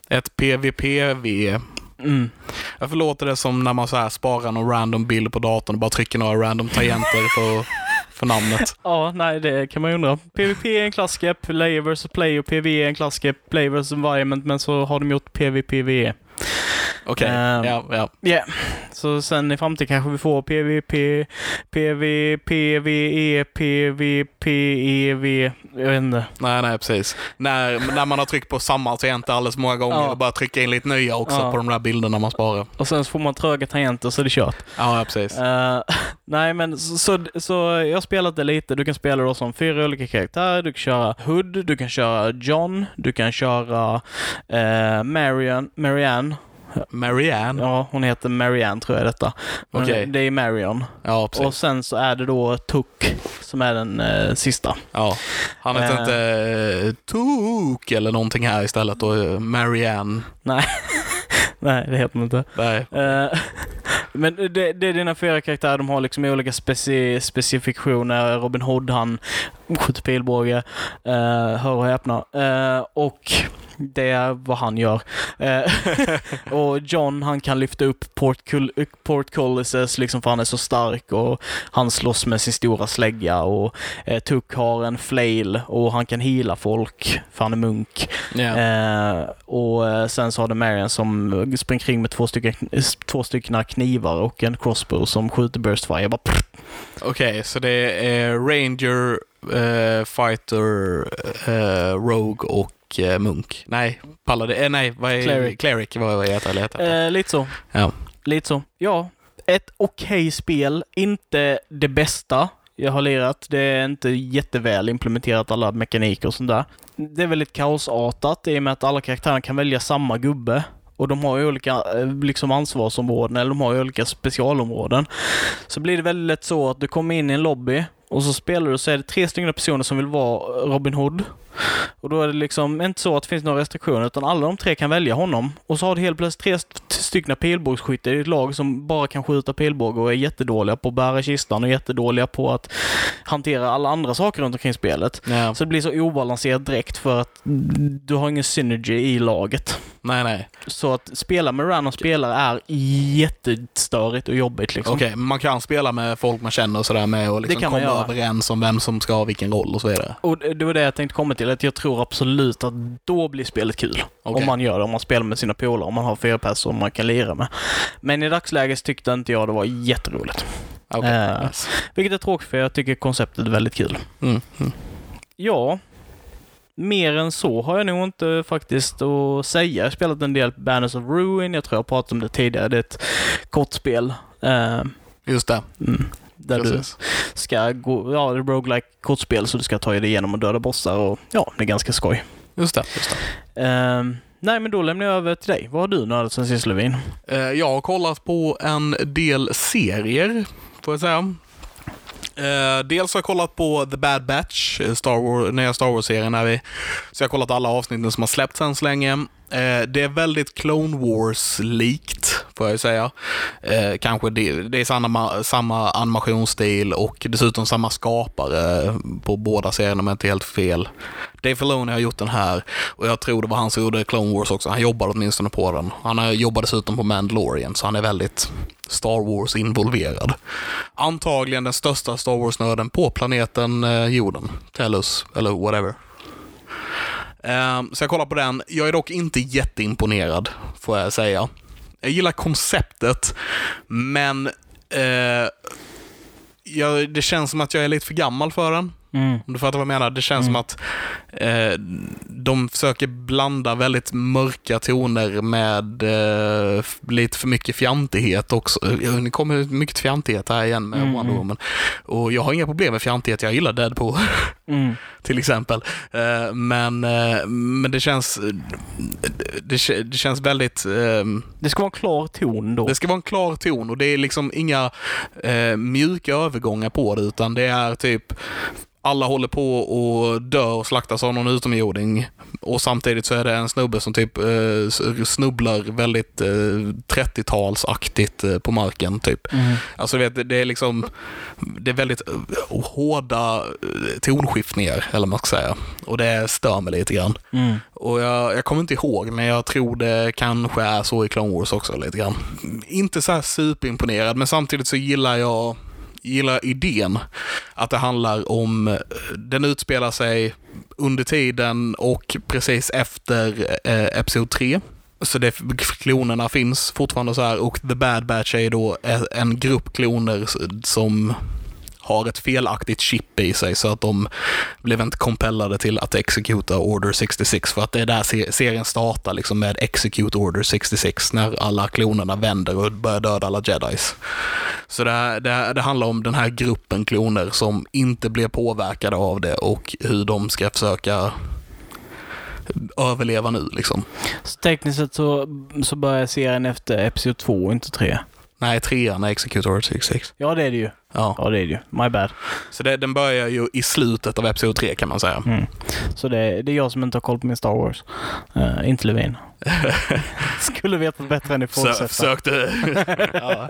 Ett PVPV. Mm. Varför låter det som när man så här sparar någon random bild på datorn och bara trycker några random tangenter för, för namnet? (laughs) Ja, nej, det kan man ju undra. PVP är en klassiker, player vs play och PVE är en klassiker, player vs environment, men så har de gjort PVPVE. Okej, Ehm, ja, ja. Ja, så sen i framtiden kanske vi får PVP, PV, PVE, PVPEV, jag vet inte. Nej, nej, precis. När, när man har tryckt på samma tangenter alldeles många gånger Ja. och bara trycka in lite nya också Ja. på de där bilderna man sparar. Och sen så får man tröga tangenter så är det kört. Ja, ja precis. Eh, (laughs) nej, men så, så, så jag har spelat det lite. Du kan spela då som fyra olika karaktärer. Du kan köra Hood, du kan köra John, du kan köra uh, Marian, Marianne. Marianne? Ja, hon heter Marianne tror jag detta. Men Okej. Det är Marion. Ja, precis. Och sen så är det då Tuk som är den eh, sista. Ja. Han heter Eh. inte uh, Took eller någonting här istället och eh, Marianne. Nej, (laughs) nej det heter hon inte. Nej. Eh, men det, det är dina fyra karaktärer, de har liksom olika speci specifikationer. Robin Hood, han skjuter pilbåge, uh, hör och häpna. Eh, och det är vad han gör. Eh, (laughs) och John, han kan lyfta upp portcullises liksom för han är så stark och han slåss med sin stora slägga och uh, Tuck har en flail och han kan hila folk för han är munk. Ja. Eh, och eh, sen så har du Marian som springer kring med två stycken, två stycken knivar och en crossbow som skjuter burst fire. Bara prr. Okej, så det är Ranger, eh, Fighter, eh, Rogue och eh, Munk. Nej, Paladin. Eh, nej, vad är Cleric. Cleric vad, vad heter det? Heter. Eh, lite så. Ja. Lite så. Ja, ett okej spel. Inte det bästa jag har lirat. Det är inte jätteväl implementerat alla mekaniker och sånt där. Det är väldigt kaosartat i och med att alla karaktärer kan välja samma gubbe. Och de har ju olika eh, liksom ansvarsområden, eller de har ju olika specialområden. Så blir det väldigt lätt så att du kommer in i en lobby och så spelar du så är det tre stycken personer som vill vara Robin Hood. Och då är det liksom inte så att det finns några restriktioner, utan alla de tre kan välja honom. Och så har du helt plötsligt tre st- stycken pilbågsskyttar i ett lag som bara kan skjuta pilbåge och är jättedåliga på att bära kistan och jättedåliga på att hantera alla andra saker runt omkring spelet. Ja. Så det blir så obalanserat direkt för att du har ingen synergy i laget. Nej, nej. Så att spela med random spelare är jättestörigt och jobbigt liksom. Okej, man kan spela med folk man känner och sådär med och liksom komma göra. överens om vem som ska ha vilken roll och så vidare. Och det var det jag tänkte komma till, att jag tror absolut att då blir spelet kul. Okej. Om man gör det, om man spelar med sina polare, om man har fyra personer som man kan lira med. Men i dagsläget tyckte inte jag det var jätteroligt. Okej. Eh. Yes. Vilket är tråkigt för jag tycker konceptet är väldigt kul. Mm. Mm. Ja, mer än så har jag nog inte faktiskt att säga. Jag har spelat en del Banners of Ruin, jag tror jag pratat om det tidigare. Det är ett kortspel. Eh, Just det. mm, där du Precis. ska gå, ja, roguelike kortspel så du ska ta dig igenom och döda bossar och ja, det är ganska skoj. Just det. Just det. Ehm, nej, men då lämnar jag över till dig. Vad har du nördat sen sist Levin? Eh, Jag har kollat på en del serier, får jag säga. Eh, dels har jag kollat på The Bad Batch, eh, Star Wars, nya Star Wars-serien. Vi, så jag har kollat alla avsnitten som har släppts än så länge. Eh, det är väldigt Clone Wars-likt, får jag ju säga. Eh, kanske det, det är samma, samma animationsstil och dessutom samma skapare på båda serierna om jag inte helt fel. Dave Filoni har gjort den här och jag tror det var han som gjorde Clone Wars också. Han jobbade åtminstone på den. Han jobbar dessutom på Mandalorian så han är väldigt Star Wars involverad. Antagligen den största Star Wars-nörden på planeten eh, jorden. Tellus, eller whatever. Eh, så jag kollar på den. Jag är dock inte jätteimponerad, får jag säga. Jag gillar konceptet, men uh, jag, det känns som att jag är lite för gammal för den. Mm. Om du fattar vad jag menar? Det känns Mm. som att eh, de försöker blanda väldigt mörka toner med eh, lite för mycket fjantighet också. Eh, Det kommer mycket fjantighet här igen med Mm, Wonder mm. Woman. Och jag har inga problem med fjantighet, jag gillar Deadpool (laughs) Mm. till exempel. Eh, men, eh, men det känns det, det känns väldigt ehm, Det ska vara en klar ton då. det ska vara en klar ton och det är liksom inga eh, mjuka övergångar på det utan det är typ alla håller på och dör och slaktas av någon utomjording och samtidigt så är det en snubbe som typ eh, snubblar väldigt eh, 30-talsaktigt eh, på marken typ. Mm. Alltså vet, det- är liksom det är väldigt hårda eh, tonskiftningar eller vad man ska säga och det stör mig lite grann. Mm. Och jag, jag kommer inte ihåg, men jag tror det kanske är så i Clone Wars också lite grann. Inte så här superimponerad, men samtidigt så gillar jag gillar idén att det handlar om, eh, den utspelar sig under tiden och precis efter eh, Episod 3. Så det, klonerna finns fortfarande så här och The Bad Batch är då en grupp kloner som har ett felaktigt chip i sig så att de blev inte compellade till att exekuta Order 66 för att det är där se- serien startar liksom med Execute Order 66 när alla klonerna vänder och börjar döda alla jedis. Så det, det, det handlar om den här gruppen kloner som inte blir påverkade av det och hur de ska försöka överleva nu liksom. Så tekniskt sett så, så börjar serien efter Episod 2 och inte 3. Nej, trean är Execute Order 66. Ja, det är det ju. Ja. Ja, det är det ju. My bad. Så det, den börjar ju i slutet av Episod 3 kan man säga. Mm. Så det, det är jag som inte har koll på min Star Wars. Eh, inte Levin. (laughs) Skulle vetat bättre än i fortsätta. försökte. (laughs) ja.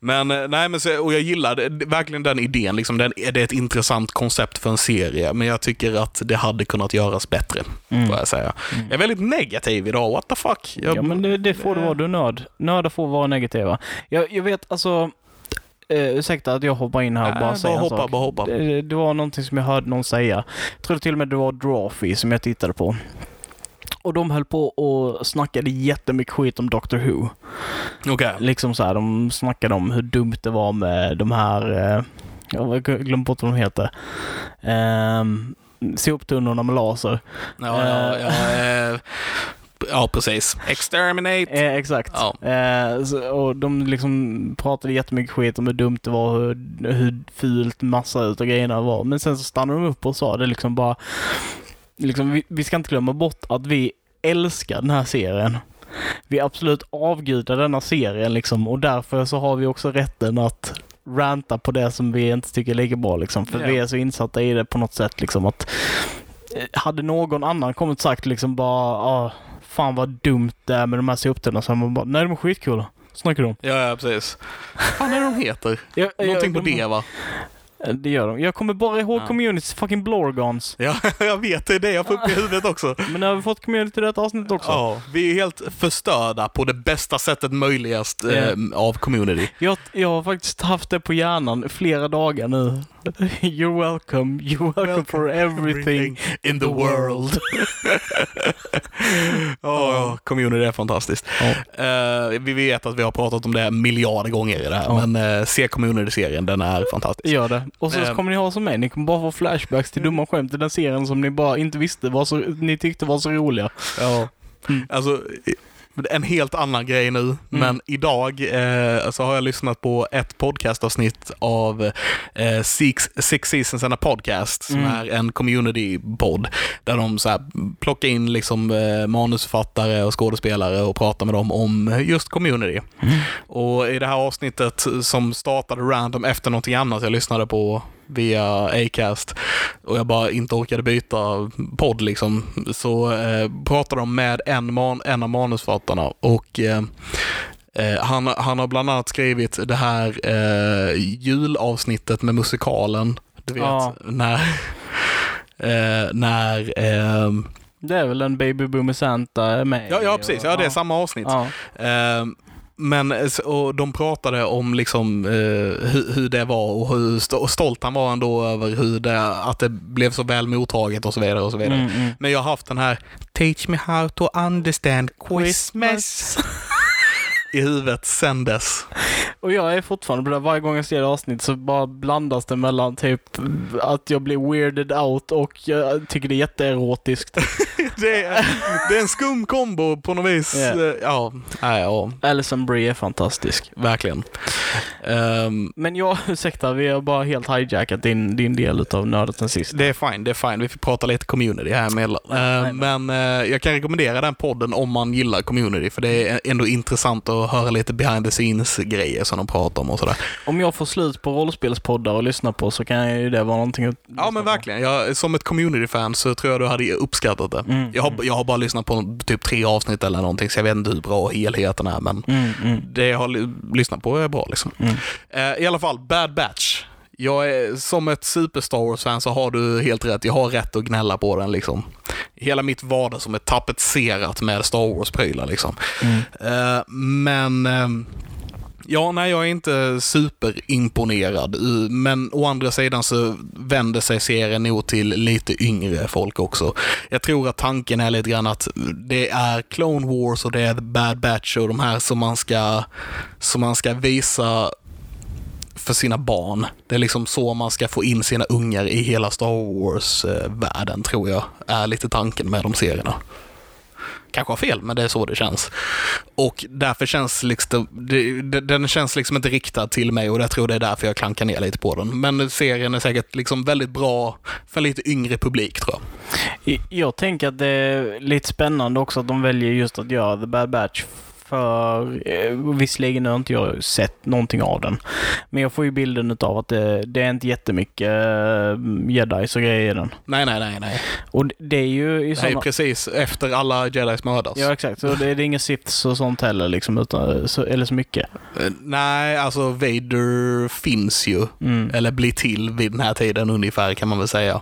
Men eh, nej, men så, och jag gillar det, verkligen den idén. Liksom, den, det är ett intressant koncept för en serie, men jag tycker att det hade kunnat göras bättre, Mm. får jag säga. Mm. Jag är väldigt negativ idag, what the fuck? Jag, Ja, men det, det får du vara. Du är nörd. Nördar får vara negativa. Jag, jag vet alltså... Eh, ursäkta att jag hoppar in här och bara bara säger en hoppa, sak. bara hoppa. Det, det var någonting som jag hörde någon säga. Jag tror till och med det var Drawfee som jag tittade på. Och de höll på och snackade jättemycket skit om Doctor Who. Okej. Liksom så här, de snackade om hur dumt det var med de här, eh, jag glömt bort vad de heter. Um, soptunnorna med laser. Ja, ja, ja, eh, ja, precis. Exterminate. Eh, exakt. Ja. Eh, så, och de liksom pratade jättemycket skit om hur dumt det var, hur, hur fult massa utav grejerna var. Men sen så stannade de upp och sa det liksom bara, liksom, vi, vi ska inte glömma bort att vi älskar den här serien. Vi absolut avgudar denna serien liksom och därför så har vi också rätten att ranta på det som vi inte tycker är lika bra liksom. För Ja. vi är så insatta i det på något sätt liksom att eh, hade någon annan kommit och sagt liksom bara ah, fan vad dumt det är med de här soptunnorna så man bara nej de är skitcoola. Snackar du om? Ja, ja, precis. Vad fan är de heter? Jag, Någonting på de- det va? Det gör de. Jag kommer bara ihåg Ja. community's fucking blorgons. Ja, (laughs) jag vet. Det är det jag får upp i huvudet också. Men nu har vi fått community i detta avsnitt också. Ja, vi är helt förstörda på det bästa sättet möjligast eh, Ja. av community. Jag, jag har faktiskt haft det på hjärnan flera dagar nu. (laughs) You're welcome, you're welcome, for everything. in the world. (laughs) Ja, community är fantastiskt. Ja. Eh, vi vet att vi har pratat om det miljarder gånger i det här, Ja. men uh, se community-serien, den är fantastisk. Gör det. Och så Ehm. kommer ni ha som mig, ni kommer bara få flashbacks till dumma skämt i den serien som ni bara inte visste var så, ni tyckte var så roliga. Ja. Mm. Alltså, en helt annan grej nu, men idag eh, så har jag lyssnat på ett podcastavsnitt av eh, Six, Six Seasons and a Podcast, som Mm. är en community-podd, där de så här, plockar in liksom, eh, manusförfattare och skådespelare och pratar med dem om just community. Och i det här avsnittet som startade random efter någonting annat jag lyssnade på via Acast och jag bara inte orkade byta podd liksom, så eh, pratade de med en, man, en av manusförfattarna och eh, Eh, han, han har bland annat skrivit det här eh, julavsnittet med musikalen. Du vet, Ja. när... Eh, när... ehm, Det är väl en Baby Boomer Santa är med ja, ja, precis. Ja, det är samma avsnitt. Ja. Men eh, och de pratade om liksom, eh, hur, hur det var och hur stolt han var ändå över hur det, att det blev så väl mottaget och så vidare. och så vidare. Mm, mm. Men jag har haft den här Teach me how to understand Christmas (laughs) i huvudet sen dess. Och jag är fortfarande på det, varje gång jag ser avsnitt så bara blandas det mellan typ att jag blir weirded out och jag tycker det är jätteerotiskt. (laughs) Det är, det är en skum kombo på något vis. Ja. Eh, Ja, nej, ja Alison Brie är fantastisk. verkligen. Ehm, Men jag, (laughs) ursäkta, vi har bara helt hijackat din, din del av Nördet sen sist. Det är fine, det är fine. Vi får prata lite community här emellan. Nej, men eh, jag kan rekommendera den podden om man gillar community, för det är ändå intressant att höra lite behind the scenes-grejer som de pratar om och sådär. Om jag får slut på rollspelspoddar att lyssna på så kan ju det vara någonting att Ja, men verkligen. Jag, som ett community-fan så tror jag du hade uppskattat det. Mm, Jag, har, jag har bara lyssnat på typ tre avsnitt eller någonting, så jag vet inte hur bra helheten är, men Mm, mm. det jag har ly- lyssnat på är bra liksom. Mm. Eh, I alla fall, Bad Batch. Jag är, som ett super Star Wars-fan så har du helt rätt. Jag har rätt att gnälla på den liksom. Hela mitt vardag som är tapetserat med Star Wars-prylar liksom. Mm. Eh, men ehm, Ja, nej, jag är inte superimponerad. Uh, Men å andra sidan så vänder sig serien nog till lite yngre folk också. Jag tror att tanken är lite grann att det är Clone Wars och det är The Bad Batch och de här som man ska, som man ska visa för sina barn. Det är liksom så man ska få in sina ungar i hela Star Wars-världen, tror jag, är lite tanken med de serierna. Kanske har fel, men det är så det känns. Och därför känns liksom, den känns liksom inte riktad till mig och jag tror det är därför jag klankar ner lite på den. Men serien är säkert liksom väldigt bra för lite yngre publik, tror jag. Jag tänker att det är lite spännande också att de väljer just att göra The Bad Batch. För eh, visserligen har inte jag sett någonting av den. Men jag får ju bilden av att det, det är inte jättemycket eh, jedis och grejer i den. Nej, nej, nej, nej. Och det- är ju i Det här är såna... precis efter alla jedis mördas. Ja exakt, så det, det är inga sifts och sånt heller liksom, utan, så, eller så mycket. Eh, Nej, alltså Vader finns ju. Mm. Eller blir till vid den här tiden ungefär kan man väl säga.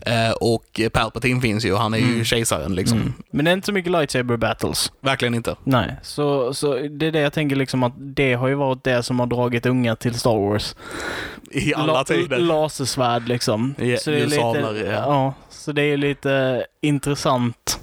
Eh, och Palpatine finns ju, han är ju Mm. kejsaren liksom. Mm. Men det är inte så mycket lightsaber battles. Verkligen inte. Nej, så, så det är det jag tänker liksom att det har ju varit det som har dragit unga till Star Wars. I alla La- tider. Lasersvärd liksom. Ja, så det är lite, ja. ja. Så det är lite intressant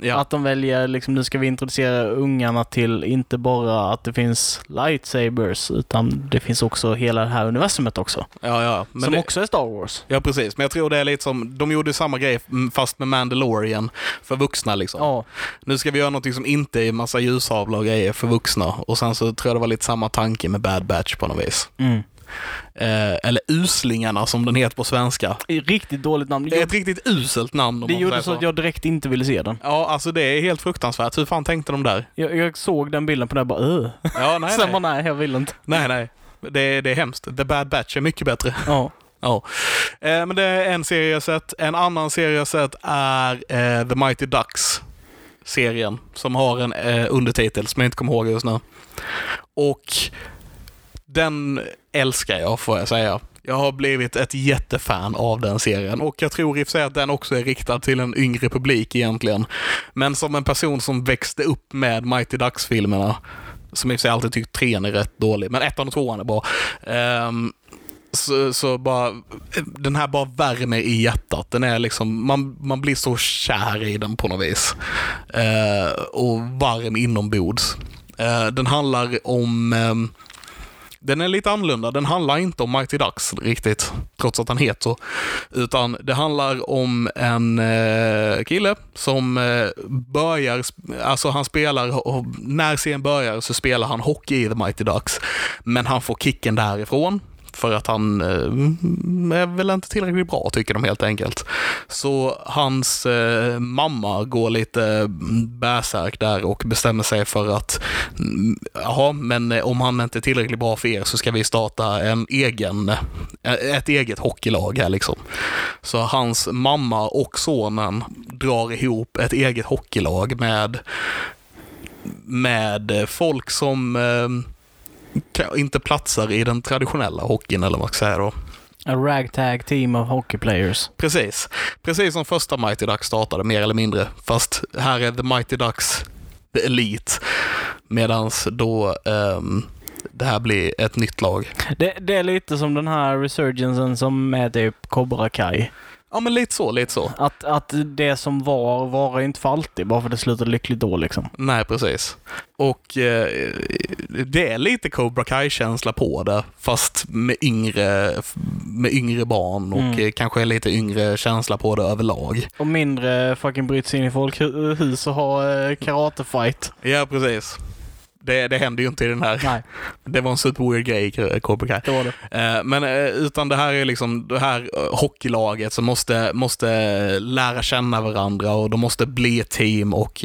Ja. att de väljer, liksom nu ska vi introducera ungarna till inte bara att det finns lightsabers, utan det finns också hela det här universumet också. ja, ja. Men som det, också är Star Wars. ja, precis. Men jag tror det är lite som, de gjorde samma grej mm, fast med Mandalorian för vuxna liksom. Ja, Nu ska vi göra något som inte är massa ljushavlar och grejer för vuxna. Och sen så tror jag det var lite samma tanke med Bad Batch på något vis. mm. Eh, eller Uslingarna som den heter på svenska. Riktigt dåligt namn. Det är ett riktigt uselt namn om det man gjorde så att jag direkt inte ville se den. Ja, alltså det är helt fruktansvärt. Hur fan tänkte de där? Jag, jag såg den bilden på den och bara öh. Ja, nej, (laughs) Sen nej. bara nej, jag vill inte. Nej, nej. Det, det är hemskt. The Bad Batch är mycket bättre. Ja. Ja. Eh, men det är en serie jag sett. En annan serie jag sett är eh, The Mighty Ducks. Serien som har en eh, undertitel som jag inte kommer ihåg just nu. Och den älskar jag får jag säga. Jag har blivit ett jättefan av den serien och jag tror i och för sig att den också är riktad till en yngre publik egentligen. Men som en person som växte upp med Mighty Ducks-filmerna, som i och för sig alltid tyckt trean är rätt dålig, men ettan och tvåan är bra. Um, så, så bara, den här bara värmer i hjärtat. Den är liksom, man, man blir så kär i den på något vis. Uh, och varm inombords. Uh, den handlar om um, den är lite annorlunda. Den handlar inte om Mighty Ducks riktigt, trots att han heter så. Utan det handlar om en eh, kille som eh, börjar, alltså han spelar, och när serien börjar så spelar han hockey i The Mighty Ducks. Men han får kicken därifrån. För att han eh, är väl inte tillräckligt bra, tycker de helt enkelt. Så hans eh, mamma går lite bärsärk där och bestämmer sig för att mm, jaha, men eh, om han inte är tillräckligt bra för er så ska vi starta en egen, eh, ett eget hockeylag här liksom. Så hans mamma och sonen drar ihop ett eget hockeylag med med folk som eh, inte platsar i den traditionella hockeyn, eller vad man ska säga då. A ragtag team of hockey players. Precis. Precis som första Mighty Ducks startade, mer eller mindre. Fast här är The Mighty Ducks The Elite. Medan då um, det här blir ett nytt lag. Det, det, är lite som den här resurgensen som är typ Cobra Kai. Ja, men lite så, lite så. Att, att det som var, var inte för alltid, bara för det slutade lyckligt då liksom. Nej, precis. Och eh, det är lite Cobra Kai-känsla på det, fast med yngre, med yngre barn och mm. kanske lite yngre känsla på det överlag. Och mindre fucking bryt sig in i folkhus och ha eh, karatefight. Ja, precis. Det, det händer ju inte i den här. Nej. (laughs) Det var en super grej i Cobra Kai. Det var det. Eh, men eh, utan det här är liksom det här eh, hockeylaget som måste, måste lära känna varandra och de måste bli ett team och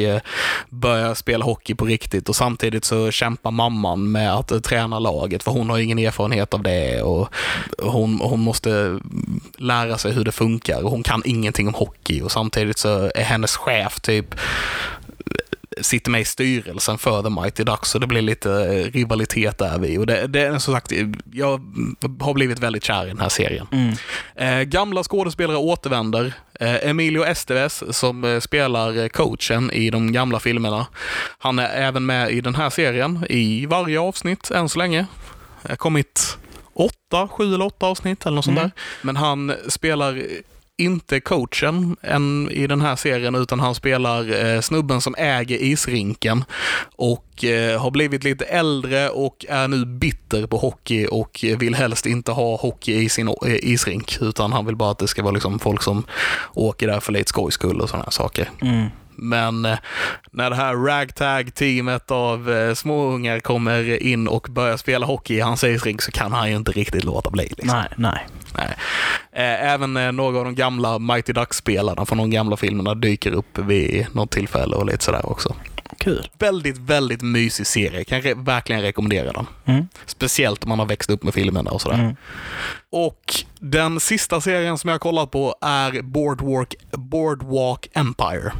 börja spela hockey på riktigt och samtidigt så kämpar mamman med att träna laget för hon har ingen erfarenhet av det och hon, hon måste lära sig hur det funkar och hon kan ingenting om hockey och samtidigt så är hennes chef typ sitter med i styrelsen för The Mighty Ducks så det blir lite eh, rivalitet där vid. Och det, det är som sagt, jag har blivit väldigt kär i den här serien. Mm. Eh, gamla skådespelare återvänder. Eh, Emilio Estevez som eh, spelar coachen i de gamla filmerna. Han är även med i den här serien i varje avsnitt än så länge. Det har kommit åtta, sju eller åtta avsnitt eller något sånt mm. där. Men han spelar inte coachen än i den här serien, utan han spelar eh, snubben som äger isrinken och eh, har blivit lite äldre och är nu bitter på hockey och vill helst inte ha hockey i sin eh, isrink, utan han vill bara att det ska vara liksom folk som åker där för lite skojs skull och sådana saker. Mm. Men eh, när det här ragtag-teamet av eh, småungar kommer in och börjar spela hockey i hans isrink så kan han ju inte riktigt låta bli. Liksom. Nej, nej. nej. Eh, även några av de gamla Mighty Ducks-spelarna från de gamla filmerna dyker upp vid något tillfälle och lite sådär också. Kul. Väldigt, väldigt mysig serie. Kan re verkligen rekommendera den. Mm. Speciellt om man har växt upp med filmerna och sådär. Mm. Och den sista serien som jag har kollat på är Boardwalk, Boardwalk Empire.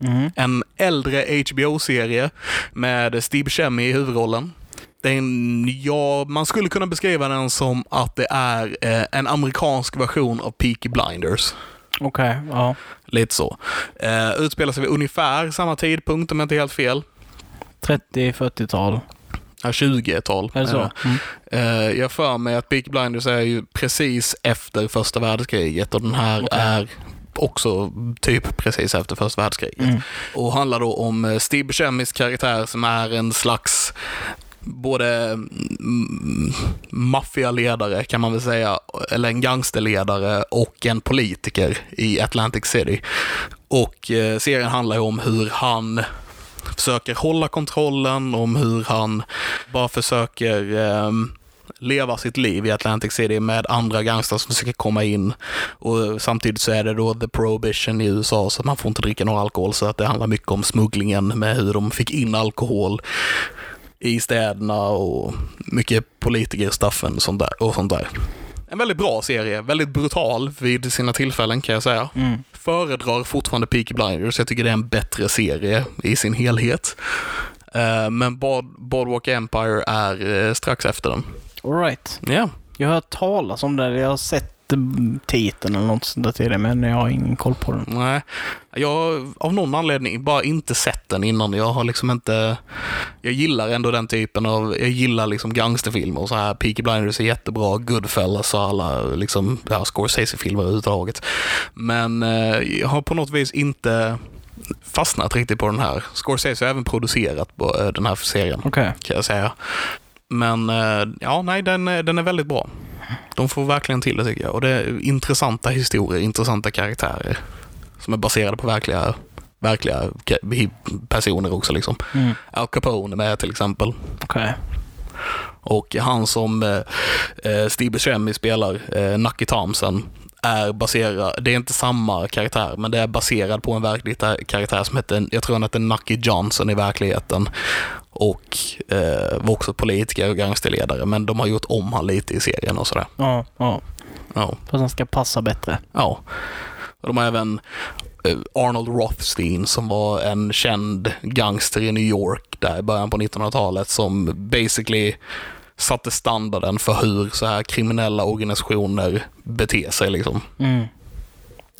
Mm. En äldre HBO-serie med Steve Buscemi i huvudrollen. Den, ja, man skulle kunna beskriva den som att det är eh, en amerikansk version av Peaky Blinders. Okej, okay, ja. Lite så. Eh, utspelar sig vid ungefär samma tidpunkt om jag inte är helt fel. 30-40-tal. Ja, 20-tal. Är det så? Mm. Eh, jag för mig att Peaky Blinders är ju precis efter första världskriget och den här okay. är också typ precis efter första världskriget. Mm. Och handlar då om eh, Steve Buscemis karaktär som är en slags både mm, maffialedare kan man väl säga, eller en gangsterledare och en politiker i Atlantic City. Och eh, serien handlar ju om hur han försöker hålla kontrollen, om hur han bara försöker eh, leva sitt liv i Atlantic City med andra gangstrar som försöker komma in. Och samtidigt så är det då the prohibition i USA så att man får inte dricka någon alkohol så att det handlar mycket om smugglingen med hur de fick in alkohol i städerna och mycket politikerstaffen sånt där, och sånt där. En väldigt bra serie, väldigt brutal vid sina tillfällen kan jag säga. Mm. Föredrar fortfarande Peaky Blinders, jag tycker det är en bättre serie i sin helhet. Uh, men Boardwalk Empire är uh, strax efter den. Alright. Ja. Jag har hört talas om det. Jag har sett titeln eller något sånt där till det, men jag har ingen koll på den. Nej, jag har av någon anledning bara inte sett den innan. Jag har liksom inte... Jag gillar ändå den typen av... Jag gillar liksom gangsterfilmer och så här. Peaky Blinders är jättebra, Goodfellas och alla liksom, ja, Scorsese-filmer överhuvudtaget. Men eh, jag har på något vis inte fastnat riktigt på den här. Scorsese har även producerat på eh, den här serien, okay. kan jag säga. Men eh, ja, nej, den, eh, den är väldigt bra. De får verkligen till det tycker jag. Och det är intressanta historier, intressanta karaktärer. Som är baserade på verkliga, verkliga personer också. Liksom. Mm. Al Capone med till exempel. Okay. Och han som eh, eh Steve Buscemi spelar, eh, Nucky Thompson, är baserad, det är inte samma karaktär, men det är baserad på en verklig karaktär som heter, jag tror han heter Nucky Johnson i verkligheten. Och eh, var också politiker och gangsterledare, men de har gjort om han lite i serien och sådär. Ja, ja. Ja. För att han ska passa bättre. Ja. Och de har även eh, Arnold Rothstein som var en känd gangster i New York där i början på 1900-talet som basically satte standarden för hur så här kriminella organisationer beter sig. Liksom. Mm.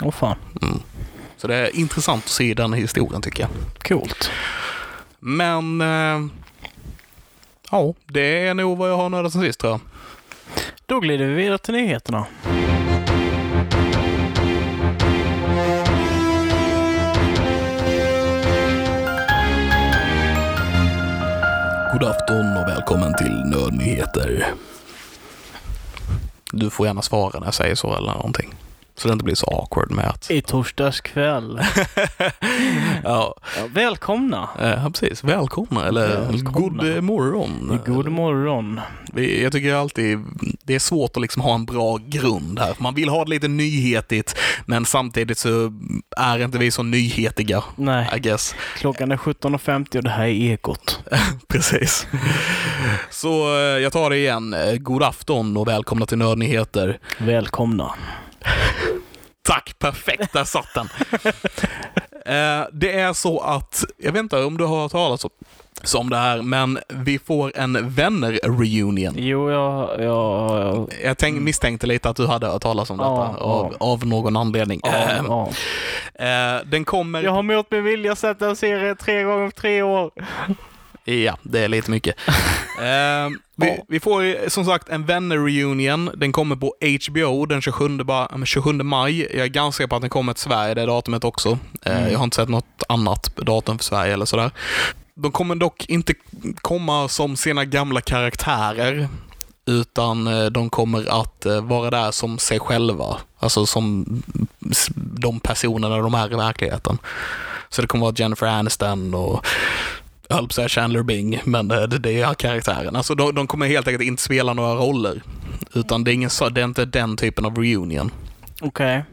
Åh fan. Mm. Så det är intressant att se den historien tycker jag. Coolt. Men eh, ja, det är nog vad jag har nördat sen sist tror jag. Då glider vi vidare till nyheterna. God afton och välkommen till Nördnyheter. Du får gärna svara när jag säger så eller någonting. Så det inte blir så awkward med att... I torsdags kväll. (laughs) ja, Ja, välkomna. eh, precis. Välkomna eller Välkomna. god morgon. God morgon. Jag tycker alltid det är svårt att liksom ha en bra grund här. Man vill ha det lite nyhetigt, men samtidigt så är inte vi så nyhetiga, I Nej, guess. klockan är 17.50 och det här är Ekot. (laughs) Precis. Så eh, jag tar det igen. Eh, God afton och välkomna till Nördnyheter. Välkomna. Tack, perfekt, där satt den. (laughs) Eh, det är så att, jag vet inte om du har hört talas om, om det här, men vi får en vänner-reunion. Jo, jag... jag, jag Jag tänk, misstänkte lite att du hade hört talas om detta Ja, av, ja. av någon anledning. ja, Eh, ja. eh, den kommer... jag har mot min vilja sett en serie tre gånger på tre år. Ja, det är lite mycket. (laughs) Eh, vi, vi får som sagt en vänner-reunion. Den kommer på HBO den 27, ba- eh, 27 maj. Jag är ganska säker på att den kommer till Sverige det datumet också. Eh. Jag har inte sett något annat datum för Sverige eller sådär. De kommer dock inte komma som sina gamla karaktärer. Utan eh, de kommer att eh, vara där som sig själva. Alltså som de personerna de är i verkligheten. Så det kommer vara Jennifer Aniston och jag höll på att säga Chandler Bing, men eh, det, det är karaktären. Alltså de, de kommer helt enkelt inte spela några roller. Utan det är, ingen, det är inte den typen av reunion. Okej.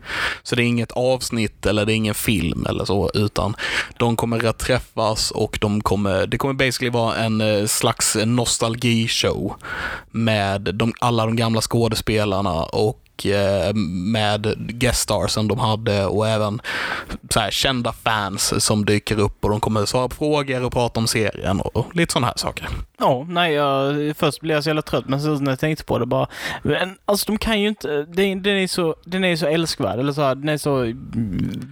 Så det är inget avsnitt eller det är ingen film eller så, utan de kommer att träffas och de kommer, det kommer basically vara en eh, slags nostalgishow med de, alla de gamla skådespelarna och eh, med gueststarsen de hade och även så kända fans som dyker upp och de kommer svara på frågor och prata om serien och lite sådana här saker. Ja, nej, jag, först blev jag så jävla trött, men sen när jag tänkte på det bara... Men, alltså de kan ju inte... Den, den, är, så, den är så älskvärd, eller så här, den är så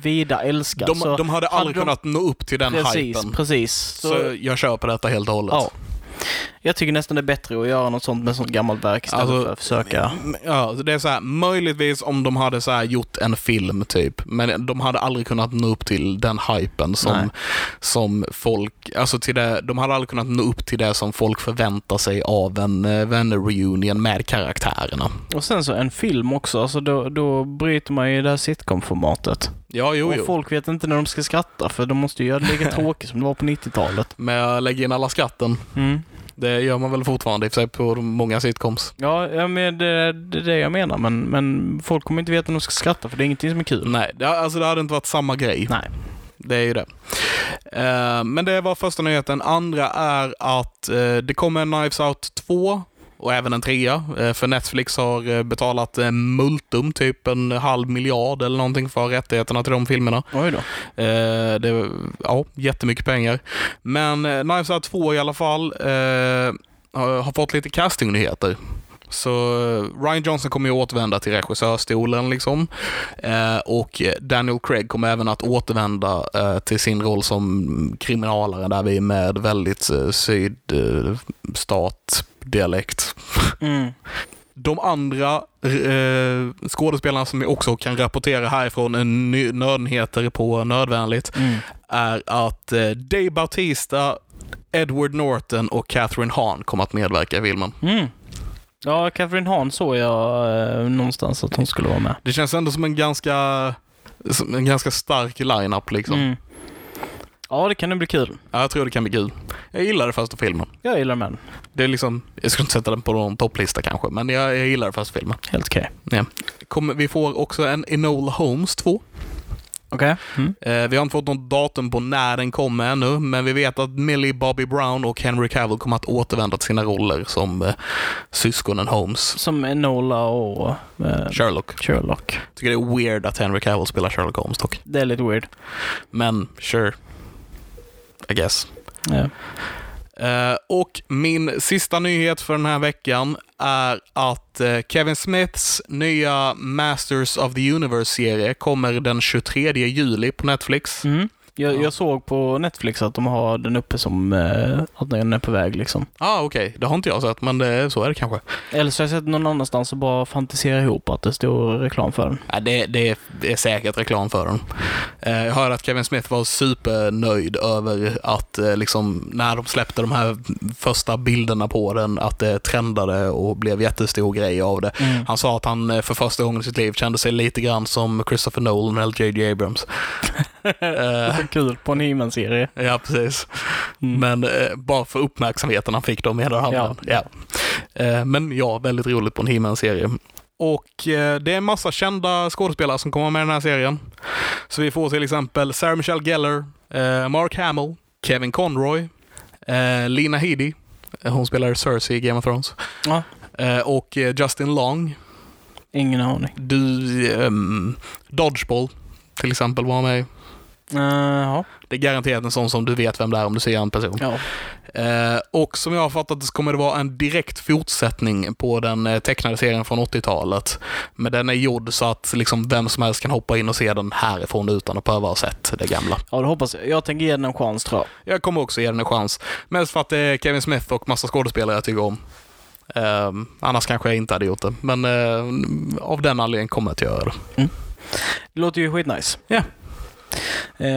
vida älskad. De, så, de hade aldrig de- kunnat nå upp till den precis, hypen. precis. Så, Så, jag kör på detta helt och hållet. ja. Jag tycker nästan det är bättre att göra något sånt med sånt gammalt verk istället Alltså, för att försöka... Ja, det är så här, möjligtvis om de hade så gjort en film typ, men de hade aldrig kunnat nå upp till den hypen Nej. som, som folk, alltså till det, de hade aldrig kunnat nå upp till det som folk förväntar sig av en uh, vänner-reunion med karaktärerna. Och sen så en film också, alltså då, då bryter man ju det här sitcom-formatet. Ja, jo, Och jo. folk vet inte när de ska skratta, för de måste ju göra det lika (laughs) tråkigt som det var på 90-talet. Med att lägga in alla skatten. Mm. Det gör man väl fortfarande i sig på många sitcoms. Ja, men det, det är det jag menar, men, men folk kommer inte veta när de ska skratta, för det är ingenting som är kul. Nej, det, alltså det hade inte varit samma grej. Nej. Det är ju det. Eh, men det var första nyheten. Andra är att eh, det kommer en Knives Out 2 och även en trea. Eh, för Netflix har eh, betalat eh, multum, typ en halv miljard eller någonting för rättigheterna till de filmerna. Oj då. Det, ja, jättemycket pengar. Men Knives Out 2 i alla fall har, fått lite castingnyheter. Så Ryan Johnson kommer ju återvända till regissörstolen liksom. Eh, och Daniel Craig kommer även att återvända eh, till sin roll som kriminalare där vi är med väldigt eh, sydstatdialekt. Mm. De andra eh, skådespelarna som också kan rapportera härifrån är ny- nördnyheter på Nödvändigt Mm. är att eh, Dave Bautista, Edward Norton och Catherine Hahn kommer att medverka i filmen. Mm. Ja, Catherine Hahn såg jag eh, någonstans att hon skulle vara med. Det känns ändå som en ganska, som en ganska stark line-up liksom. Mm. Ja, det kan nog bli kul. Ja, jag tror det kan bli kul. Jag gillade första filmen. Jag gillar den. Det är liksom, jag skulle inte sätta den på någon topplista kanske, men jag, jag gillar första filmen. Helt okej. Ja. Kommer, vi får också en Enola Holmes 2. Okej. Mm. Eh, vi har inte fått något datum på när den kommer ännu, men vi vet att Millie Bobby Brown och Henry Cavill kommer att återvända till sina roller som eh, syskonen Holmes. Som Enola och eh, Sherlock. Sherlock. Tycker det är weird att Henry Cavill spelar Sherlock Holmes dock. Det är lite weird. Men sure. I guess. Ja. Eh, och min sista nyhet för den här veckan är att eh, Kevin Smiths nya Masters of the Universe-serie kommer den 23 juli på Netflix. Mm. Jag, Ja. jag såg på Netflix att de har den uppe som eh, att den är på väg liksom. ah, okej. Det har inte jag sett, men det, så är det kanske. Eller så har jag sett någon annanstans och bara fantiserar ihop att det står reklam för den. Ja, det, det, är, det är säkert reklam för den. Eh, jag hörde att Kevin Smith var supernöjd över att eh, liksom, när de släppte de här första bilderna på den, att det trendade och blev jättestor grej av det. Mm. Han sa att han eh, för första gången i sitt liv kände sig lite grann som Christopher Nolan eller J.J. Abrams. (laughs) Eh, kul på en He-Man-serie. ja, precis. Mm. Men eh, bara för uppmärksamheten han fick då menar han. Ja. Ja. Eh, men ja, väldigt roligt på en He-Man-serie. Och eh, det är en massa kända skådespelare som kommer med i den här serien. Så vi får till exempel Sarah Michelle Gellar, eh, Mark Hamill, Kevin Conroy, Lina Headey, hon spelar Cersei i Game of Thrones, Ja. och Justin Long. Ingen aning. Du, ehm, Dodgeball till exempel var med. Uh, ja. Det är garanterat en sån som du vet vem det är om du ser en person. ja. Eh, och som jag har fattat det så kommer det vara en direkt fortsättning på den eh, tecknade serien från 80-talet. Men den är gjord så att liksom vem som helst kan hoppa in och se den härifrån utan att behöva ha sett det gamla. Ja, det hoppas jag. Jag tänker ge den en chans tror jag. Jag kommer också ge den en chans. Mest för att det är Kevin Smith och massa skådespelare jag tycker om. Eh, annars kanske jag inte hade gjort det. Men av den anledningen kommer jag att göra det. Det låter ju skitnice. Ja. Eh,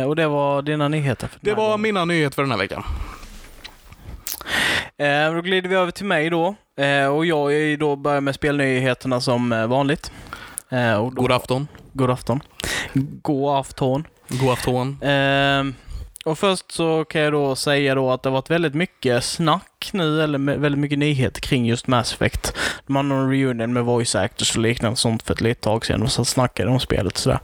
och det var dina nyheter för Det var gången. mina nyheter för den här veckan. Eh, då glider vi över till mig då. Eh, och jag då börjar med spelnyheterna som eh, vanligt. Eh, och då, God afton. God afton. God afton. God afton. Eh, och först så kan jag då säga då att det har varit väldigt mycket snack nu, eller väldigt mycket nyheter kring just Mass Effect. De hade någon reunion med voice actors och liknande sånt för ett litet tag sedan och så snackade om spelet och sådär.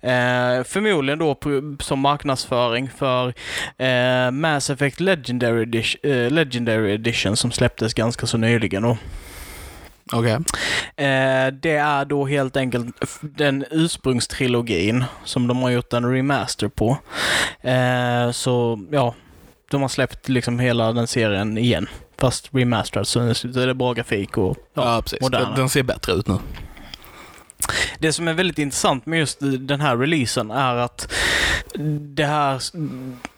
Eh, förmodligen då på, som marknadsföring för eh, Mass Effect Legendary Edition, eh, Legendary Edition som släpptes ganska så nyligen. Och, Okej. Eh, det är då helt enkelt den ursprungstrilogin som de har gjort en remaster på. Eh, så ja, de har släppt liksom hela den serien igen. Fast remasterad så är det bra grafik och ja. Ja, precis. moderna. Den, ser bättre ut nu. Det som är väldigt intressant med just den här releasen är att det här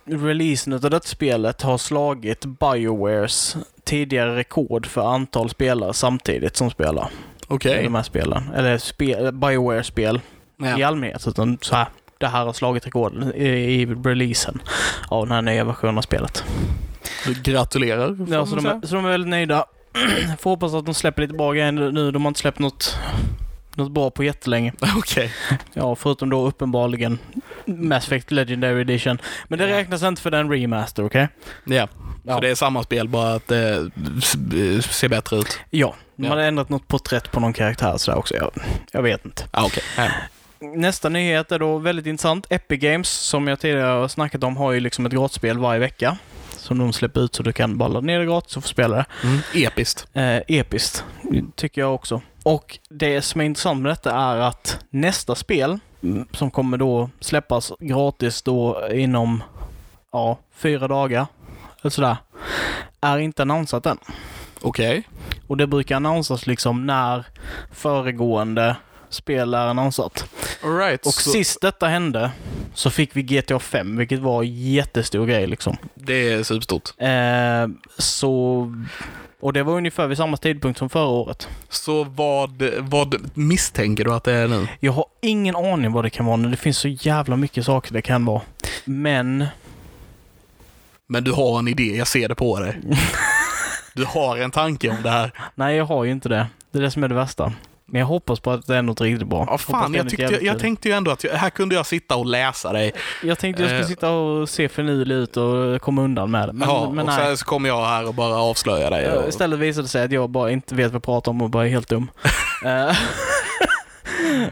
releasen av det spelet har slagit Biowares tidigare rekord för antal spelare samtidigt som spelar Okej. de här spelen. Eller spe, Bioware-spel i Ja. allmänhet. Utan så här, det här har slagit rekorden i, i releasen av den här nya versionen av spelet. Gratulerar. Ja, så, de, är- så de är väldigt nöjda. (clears throat) Får hoppas att de släpper lite bra grejer nu. De har inte släppt något, något bra på jättelänge. (laughs) Okej. Ja, förutom då uppenbarligen Mass Effect Legendary Edition. Men det räknas inte för den remaster, okej? Ja. Ja. Så det är samma spel, bara att det s- ser bättre ut. Ja, de Ja. hade ändrat något porträtt på någon karaktär sådär också. Jag, jag vet inte. Ah, okej. Ja. Nästa nyhet är då väldigt intressant. Epic Games, som jag tidigare har snackat om, har ju liksom ett gratisspel varje vecka. Som de släpper ut så du kan bara ladda ner det gratis och få spela det. Mm. Episkt. Eh, episkt, tycker jag också. Och det som är intressant med detta är att nästa spel, mm, som kommer då släppas gratis då inom, ja, fyra dagar, eller sådär, är inte annonsat än. Okej. Och det brukar annonsas liksom när föregående spel är annonsat. All right. Och så sist detta hände så fick vi GTA 5, vilket var en jättestor grej liksom. Det är superstort. Eh, så... Och det var ungefär vid samma tidpunkt som förra året. Så vad, vad misstänker du att det är nu? Jag har ingen aning vad det kan vara nu. Det finns så jävla mycket saker det kan vara. Men... Men du har en idé, jag ser det på dig. (laughs) Du har en tanke om det här. Nej, jag har ju inte det. Det är det som är det värsta. Men jag hoppas på att det är något riktigt bra. Ja, fan, jag, tyckte, jag tänkte ju ändå att jag, här kunde jag sitta och läsa dig. Jag tänkte jag skulle Eh. sitta och se finurlig ut och komma undan med det. Men, ja, men och sen så kommer jag här och bara avslöja dig. Eh, Istället visade det sig att jag bara inte vet vad jag pratar om och bara är helt dum. (laughs)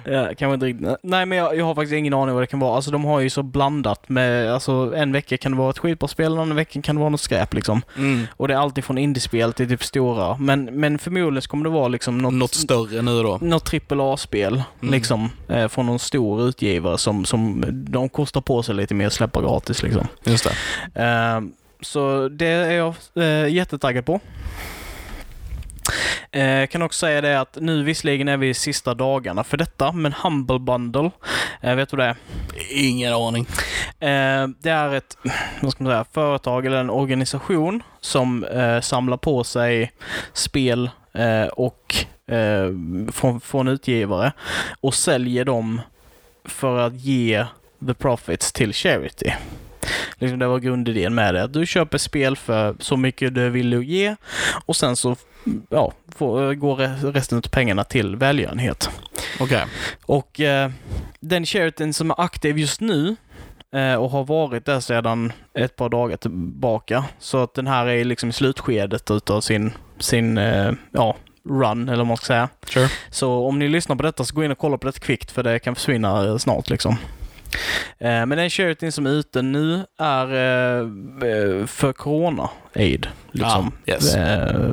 Ja, kanske inte riktigt. Nej, men jag, jag har faktiskt ingen aning vad det kan vara. Alltså de har ju så blandat med, alltså en vecka kan det vara ett skitbra spel, en annan vecka kan det vara något skräp liksom. Mm. Och det är alltid från indiespel till typ stora. Men, men förmodligen så kommer det vara liksom något, Något större nu då. något trippel A-spel Mm. liksom. Eh, från någon stor utgivare som, som de kostar på sig lite mer att släppa gratis liksom. Just det. Eh, så det är jag eh, jättetaggad på. Eh, kan också säga det att nu visserligen är vi i sista dagarna för detta, men Humble Bundle, eh, vet du det är? Ingen aning. Eh, det är ett vad ska man säga, företag eller en organisation som eh, samlar på sig spel eh, och eh, från, från utgivare och säljer dem för att ge the profits till charity. Liksom det var grundidén med det. Du köper spel för så mycket du vill ge och sen så ja, får, går re- resten av pengarna till välgörenhet. Okej. Och eh, den charityn som är aktiv just nu eh, och har varit där sedan ett par dagar tillbaka. Så att den här är liksom i slutskedet utav sin, sin eh, ja, run, eller vad man ska säga. Sure. Så om ni lyssnar på detta så gå in och kolla på det kvickt för det kan försvinna eh, snart liksom. Eh, Men den charityn som är ute nu är eh, eh, för Corona-aid. Liksom. Ah, yes.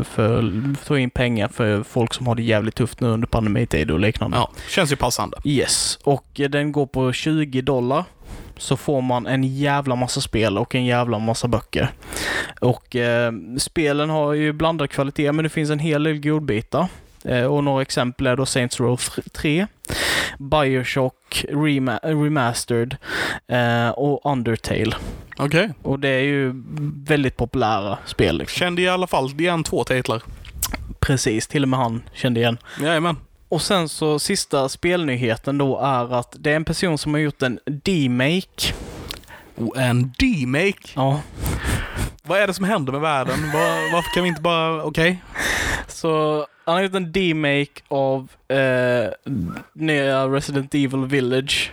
För att få in pengar för folk som har det jävligt tufft nu under pandemitid och liknande. Ja, känns ju passande. Yes, och den går på 20 dollar. Så får man en jävla massa spel och en jävla massa böcker. Och eh, spelen har ju blandad kvalitet, men det finns en hel del godbitar. Eh, och några exempel är då Saints Row 3, Bioshock Rema- Remastered eh, och Undertale. Okej. Och det är ju väldigt populära spel. Liksom. Kände i alla fall igen två titlar. Precis, till och med han kände igen. Jajamän. Och sen så sista spelnyheten då är att det är en person som har gjort en demake. Och en D-make. Ja. Vad är det som händer med världen? Var, varför kan vi inte bara... Okej. Så han har gjort en demake av eh, nya Resident Evil Village.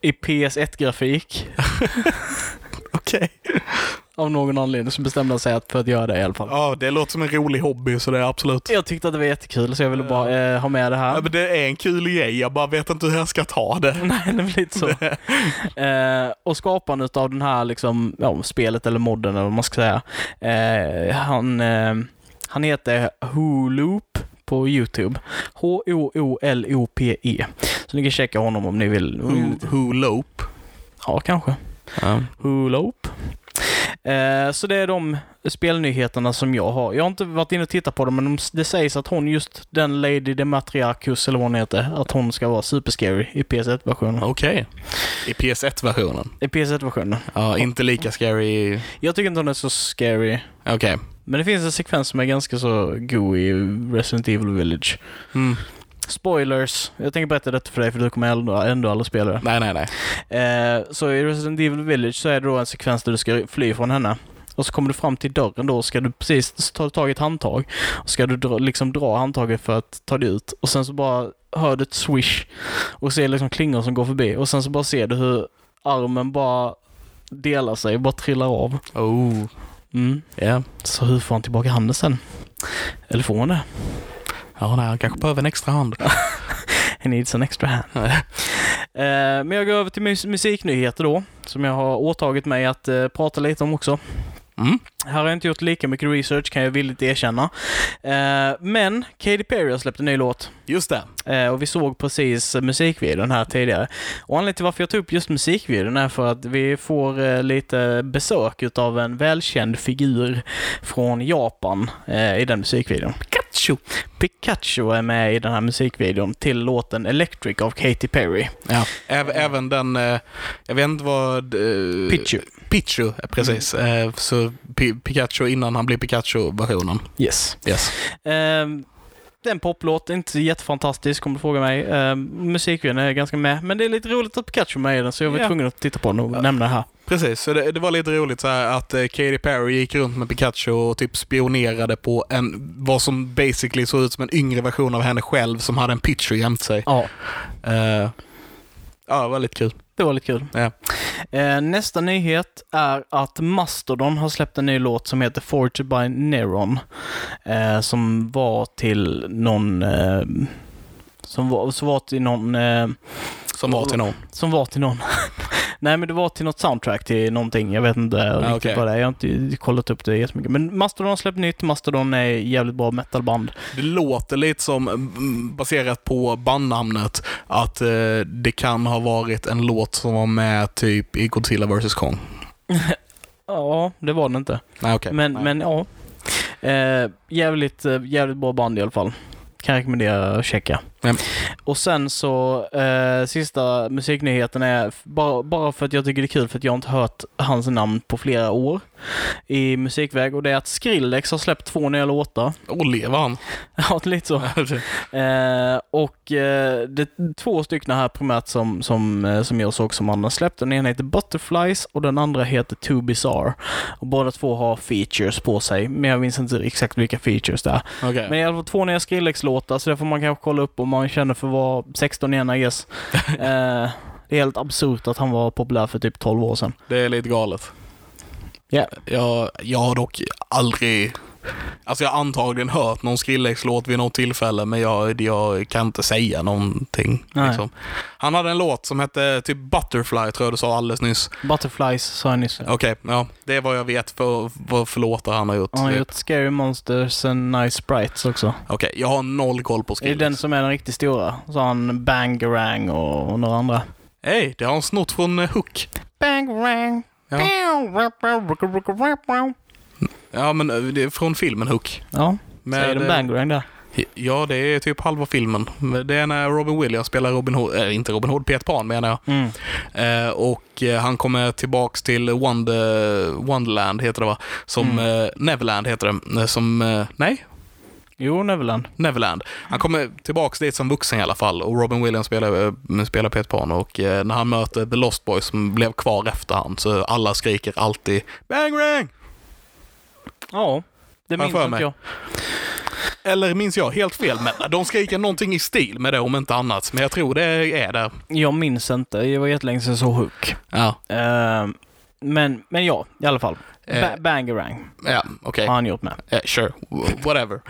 I PS1-grafik. (laughs) Okej. Av någon anledning så bestämde han sig att för att göra det i alla fall. Ja, det låter som en rolig hobby, så det är absolut. Jag tyckte att det var jättekul så jag ville bara eh, ha med det Ja, här. men det är en kul grej, jag bara vet inte hur jag ska ta det. (laughs) Nej, det blir lite så. (laughs) Eh, och skaparen av den här liksom, ja, spelet eller modden eller vad man ska säga. Eh, han, eh, han heter Holoop på YouTube. H-O-O-L-O-P-E. Så ni kan checka honom om ni vill. Who lope. Ja, kanske. Ja. Holoop. Eh, så det är de spelnyheterna som jag har. Jag har inte varit inne och tittat på dem, men de- det sägs att hon, just den Lady Dematriarchus, eller vad hon heter, att hon ska vara superscary i PS1-versionen. Okej. I PS1-versionen. I PS1-versionen. Ja, inte lika scary. Jag tycker inte hon är så scary. Okej. Men det finns en sekvens som är ganska så go i Resident Evil Village. Mm. Spoilers. Jag tänker berätta detta för dig för du kommer ändå, ändå aldrig spela det. Nej, nej, nej. Eh, så i Resident Evil Village så är det då en sekvens där du ska fly från henne. Och så kommer du fram till dörren då och ska du precis ta tag i ett handtag. Och ska du dra, liksom dra handtaget för att ta dig ut. Och sen så bara hör du ett swish och ser liksom klingor som går förbi. Och sen så bara ser du hur armen bara delar sig, bara trillar av. Oh. Mm. Ja. Så hur får han tillbaka handen sen? Eller får han det? Ja, nej, han kanske behöver en extra hand. (laughs) He needs an extra hand. Eh, men jag går över till mus- musiknyheter då, som jag har åtagit mig att eh, prata lite om också. Mm. Här har jag inte gjort lika mycket research, kan jag villigt erkänna. Eh, men Katy Perry har släppt en ny låt. Just det. Eh, och vi såg precis musikvideon här tidigare. Och anledningen till varför jag tog upp just musikvideon är för att vi får eh, lite besök utav en välkänd figur från Japan i den musikvideon. Pikachu! Pikachu är med i den här musikvideon till låten Electric av Katy Perry. Ja. Äv, även den, jag vet inte vad... Pichu. Pichu, eh, precis. Eh, så Pi- Pikachu innan han blir Pikachu-versionen. Yes. Yes. Ehm, det är en poplåt, inte jättefantastisk om du frågar mig. Ehm, musikvideon är ganska med, men det är lite roligt att Pikachu är med i den så jag var Ja. tvungen att titta på den och Ja. nämna det här. Precis, så det, det var lite roligt så här att eh, Katy Perry gick runt med Pikachu och typ spionerade på en, vad som basically såg ut som en yngre version av henne själv som hade en Pichu jämte sig. Ja, Eh, ja, det var lite kul. Det var lite kul. Ja. Eh, nästa nyhet är att Mastodon har släppt en ny låt som heter Forged by Neron. Eh, som var till någon, eh, Som var, som var till någon... Som var till någon. som var till någon. (laughs) Nej, men det var till något soundtrack till någonting. Jag vet inte riktigt okej. vad det är. Jag har inte kollat upp det jättemycket. Men Mastodon har släppt nytt. Mastodon är jävligt bra metalband. Det låter lite som, mm, baserat på bandnamnet, att eh, det kan ha varit en låt som var med typ i Godzilla vs Kong. (laughs) Ja, det var det inte. Nej, okej. Men, Nej. men ja. Eh, jävligt, eh, jävligt bra band i alla fall. Kan rekommendera att checka. Ja. Och sen så, eh, sista musiknyheten är, bara, bara för att jag tycker det är kul, för att jag inte hört hans namn på flera år i musikväg. Och det är att Skrillex har släppt två nya låtar. Och lever han? (laughs) Ja, lite så. (laughs) Eh, och eh, det är två stycken här primärt som, som, eh, som jag såg som han har släppt. Den ena heter Butterflies och den andra heter Too Bizarre. Och båda två har features på sig, men jag minns inte exakt vilka features det är. Okej. Men i alla fall två nya Skrillex-låtar, så det får man kanske kolla upp om man känner för att vara 16 igen, I guess. (laughs) eh, det är helt absurt att han var populär för typ 12 år sedan. Det är lite galet. Ja. Jag, jag har dock aldrig... Alltså jag har antagligen hört någon Skrillex-låt vid något tillfälle, men jag, jag kan inte säga någonting. Liksom. Han hade en låt som hette typ Butterfly, tror jag du sa alldeles nyss. Butterflies sa jag nyss. Okej, ja. Det är vad jag vet för, vad för låtar han har gjort. Han har typ. gjort Scary Monsters and Nice Sprites också. Okej, jag har noll koll på Det är Skrillex. den som är den riktigt stora. Så har han Bangarang och, och några andra. Hej, det har han snott från eh, Hook. Bangarang. Ja. Ja, men eh, det är från filmen Hook. Ja, Med, säger de eh, Bangarang där? Ja, det är typ halva filmen. Det är när Robin Williams spelar Robin Hood, äh, inte Robin Hood, Peter Pan menar jag. Mm. Eh, och eh, han kommer tillbaks till Wonder, Wonderland, heter det va? Som, Mm. eh, Neverland heter det. Eh, Som, eh, nej? Jo, Neverland. Neverland. Han kommer tillbaks dit som vuxen i alla fall och Robin Williams spelar, eh, spelar Peter Pan och eh, när han möter The Lost Boys som blev kvar efter han så alla skriker alltid Bangrang! Ja, det minns inte mig. jag. Eller minns jag helt fel, men de skriker någonting i stil med det om inte annat. Men jag tror det är det. Jag minns inte. Det var jättelänge sedan jag såg Hook. Ja, Eh, men, men ja, i alla fall. Eh. Ba- Bangarang ja okej. har han gjort med. Eh, sure, whatever.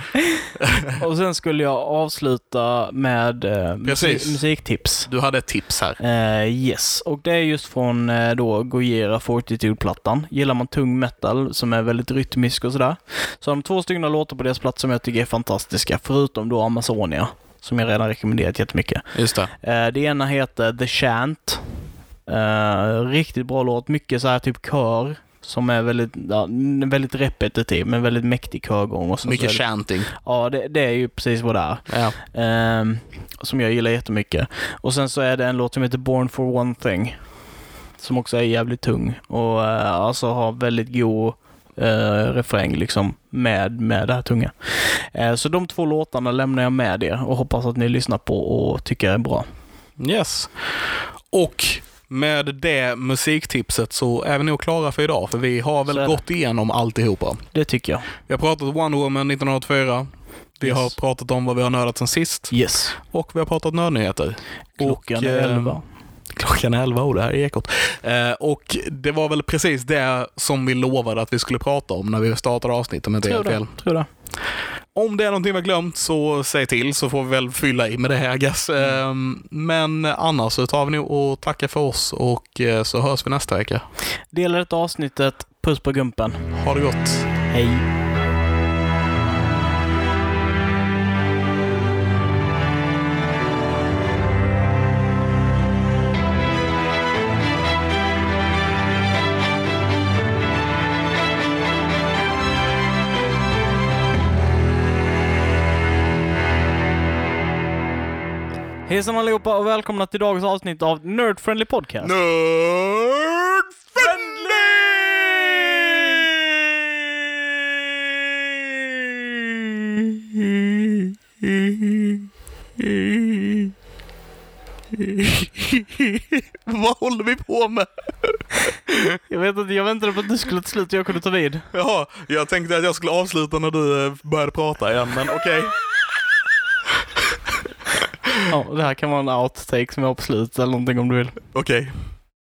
(laughs) Och sen skulle jag avsluta med uh, Precis. musiktips. Du hade ett tips här. Eh, yes, och det är just från uh, då Gojira Fortitude-plattan. Gillar man tung metal som är väldigt rytmisk och sådär. Så har de två stycken låtar på deras platta som jag tycker är fantastiska, förutom då Amazonia, som jag redan rekommenderat jättemycket. Just det. Eh, det ena heter The Chant. Eh, riktigt bra låt, mycket så här typ kör. Som är väldigt, ja, väldigt repetitiv, men väldigt mäktig körgång. Och så Mycket så chanting. Ja, det, det är ju precis vad det är. Ja. Ehm, som jag gillar jättemycket. Och sen så är det en låt som heter Born for One Thing. Som också är jävligt tung och eh, alltså har väldigt god uh, refräng liksom med, med det här tunga. Eh, så de två låtarna lämnar jag med er och hoppas att ni lyssnar på och tycker är bra. Yes. Och med det musiktipset så är vi nog klara för idag, för vi har väl gått igenom alltihopa. Det tycker jag. Vi har pratat Wonder Woman 1984. Vi Yes. har pratat om vad vi har nördat sen sist. Yes. Och vi har pratat nördnyheter. Klockan Och, är 11. Klockan är 11 och det här är Ekot. Eh, och det var väl precis det som vi lovade att vi skulle prata om när vi startade avsnittet om jag inte helt fel. Tror det. Om det är någonting vi har glömt så säg till så får vi väl fylla i med det här guess. Eh, men annars så tar vi nog och tackar för oss och eh, så hörs vi nästa vecka. Dela detta avsnittet. Puss på gumpen. Ha det gott. Hej. Hejsan allihopa och välkomna till dagens avsnitt av Nerd Friendly Podcast. Nerd (laughs) Vad håller vi på med? Jag vet inte, jag väntade på att du skulle till slut och jag kunde ta vid. Jaha, jag tänkte att jag skulle avsluta när du eh, började prata igen, men okej. Ja, det här kan vara en outtake som jag har på slutet eller någonting om du vill. Okej.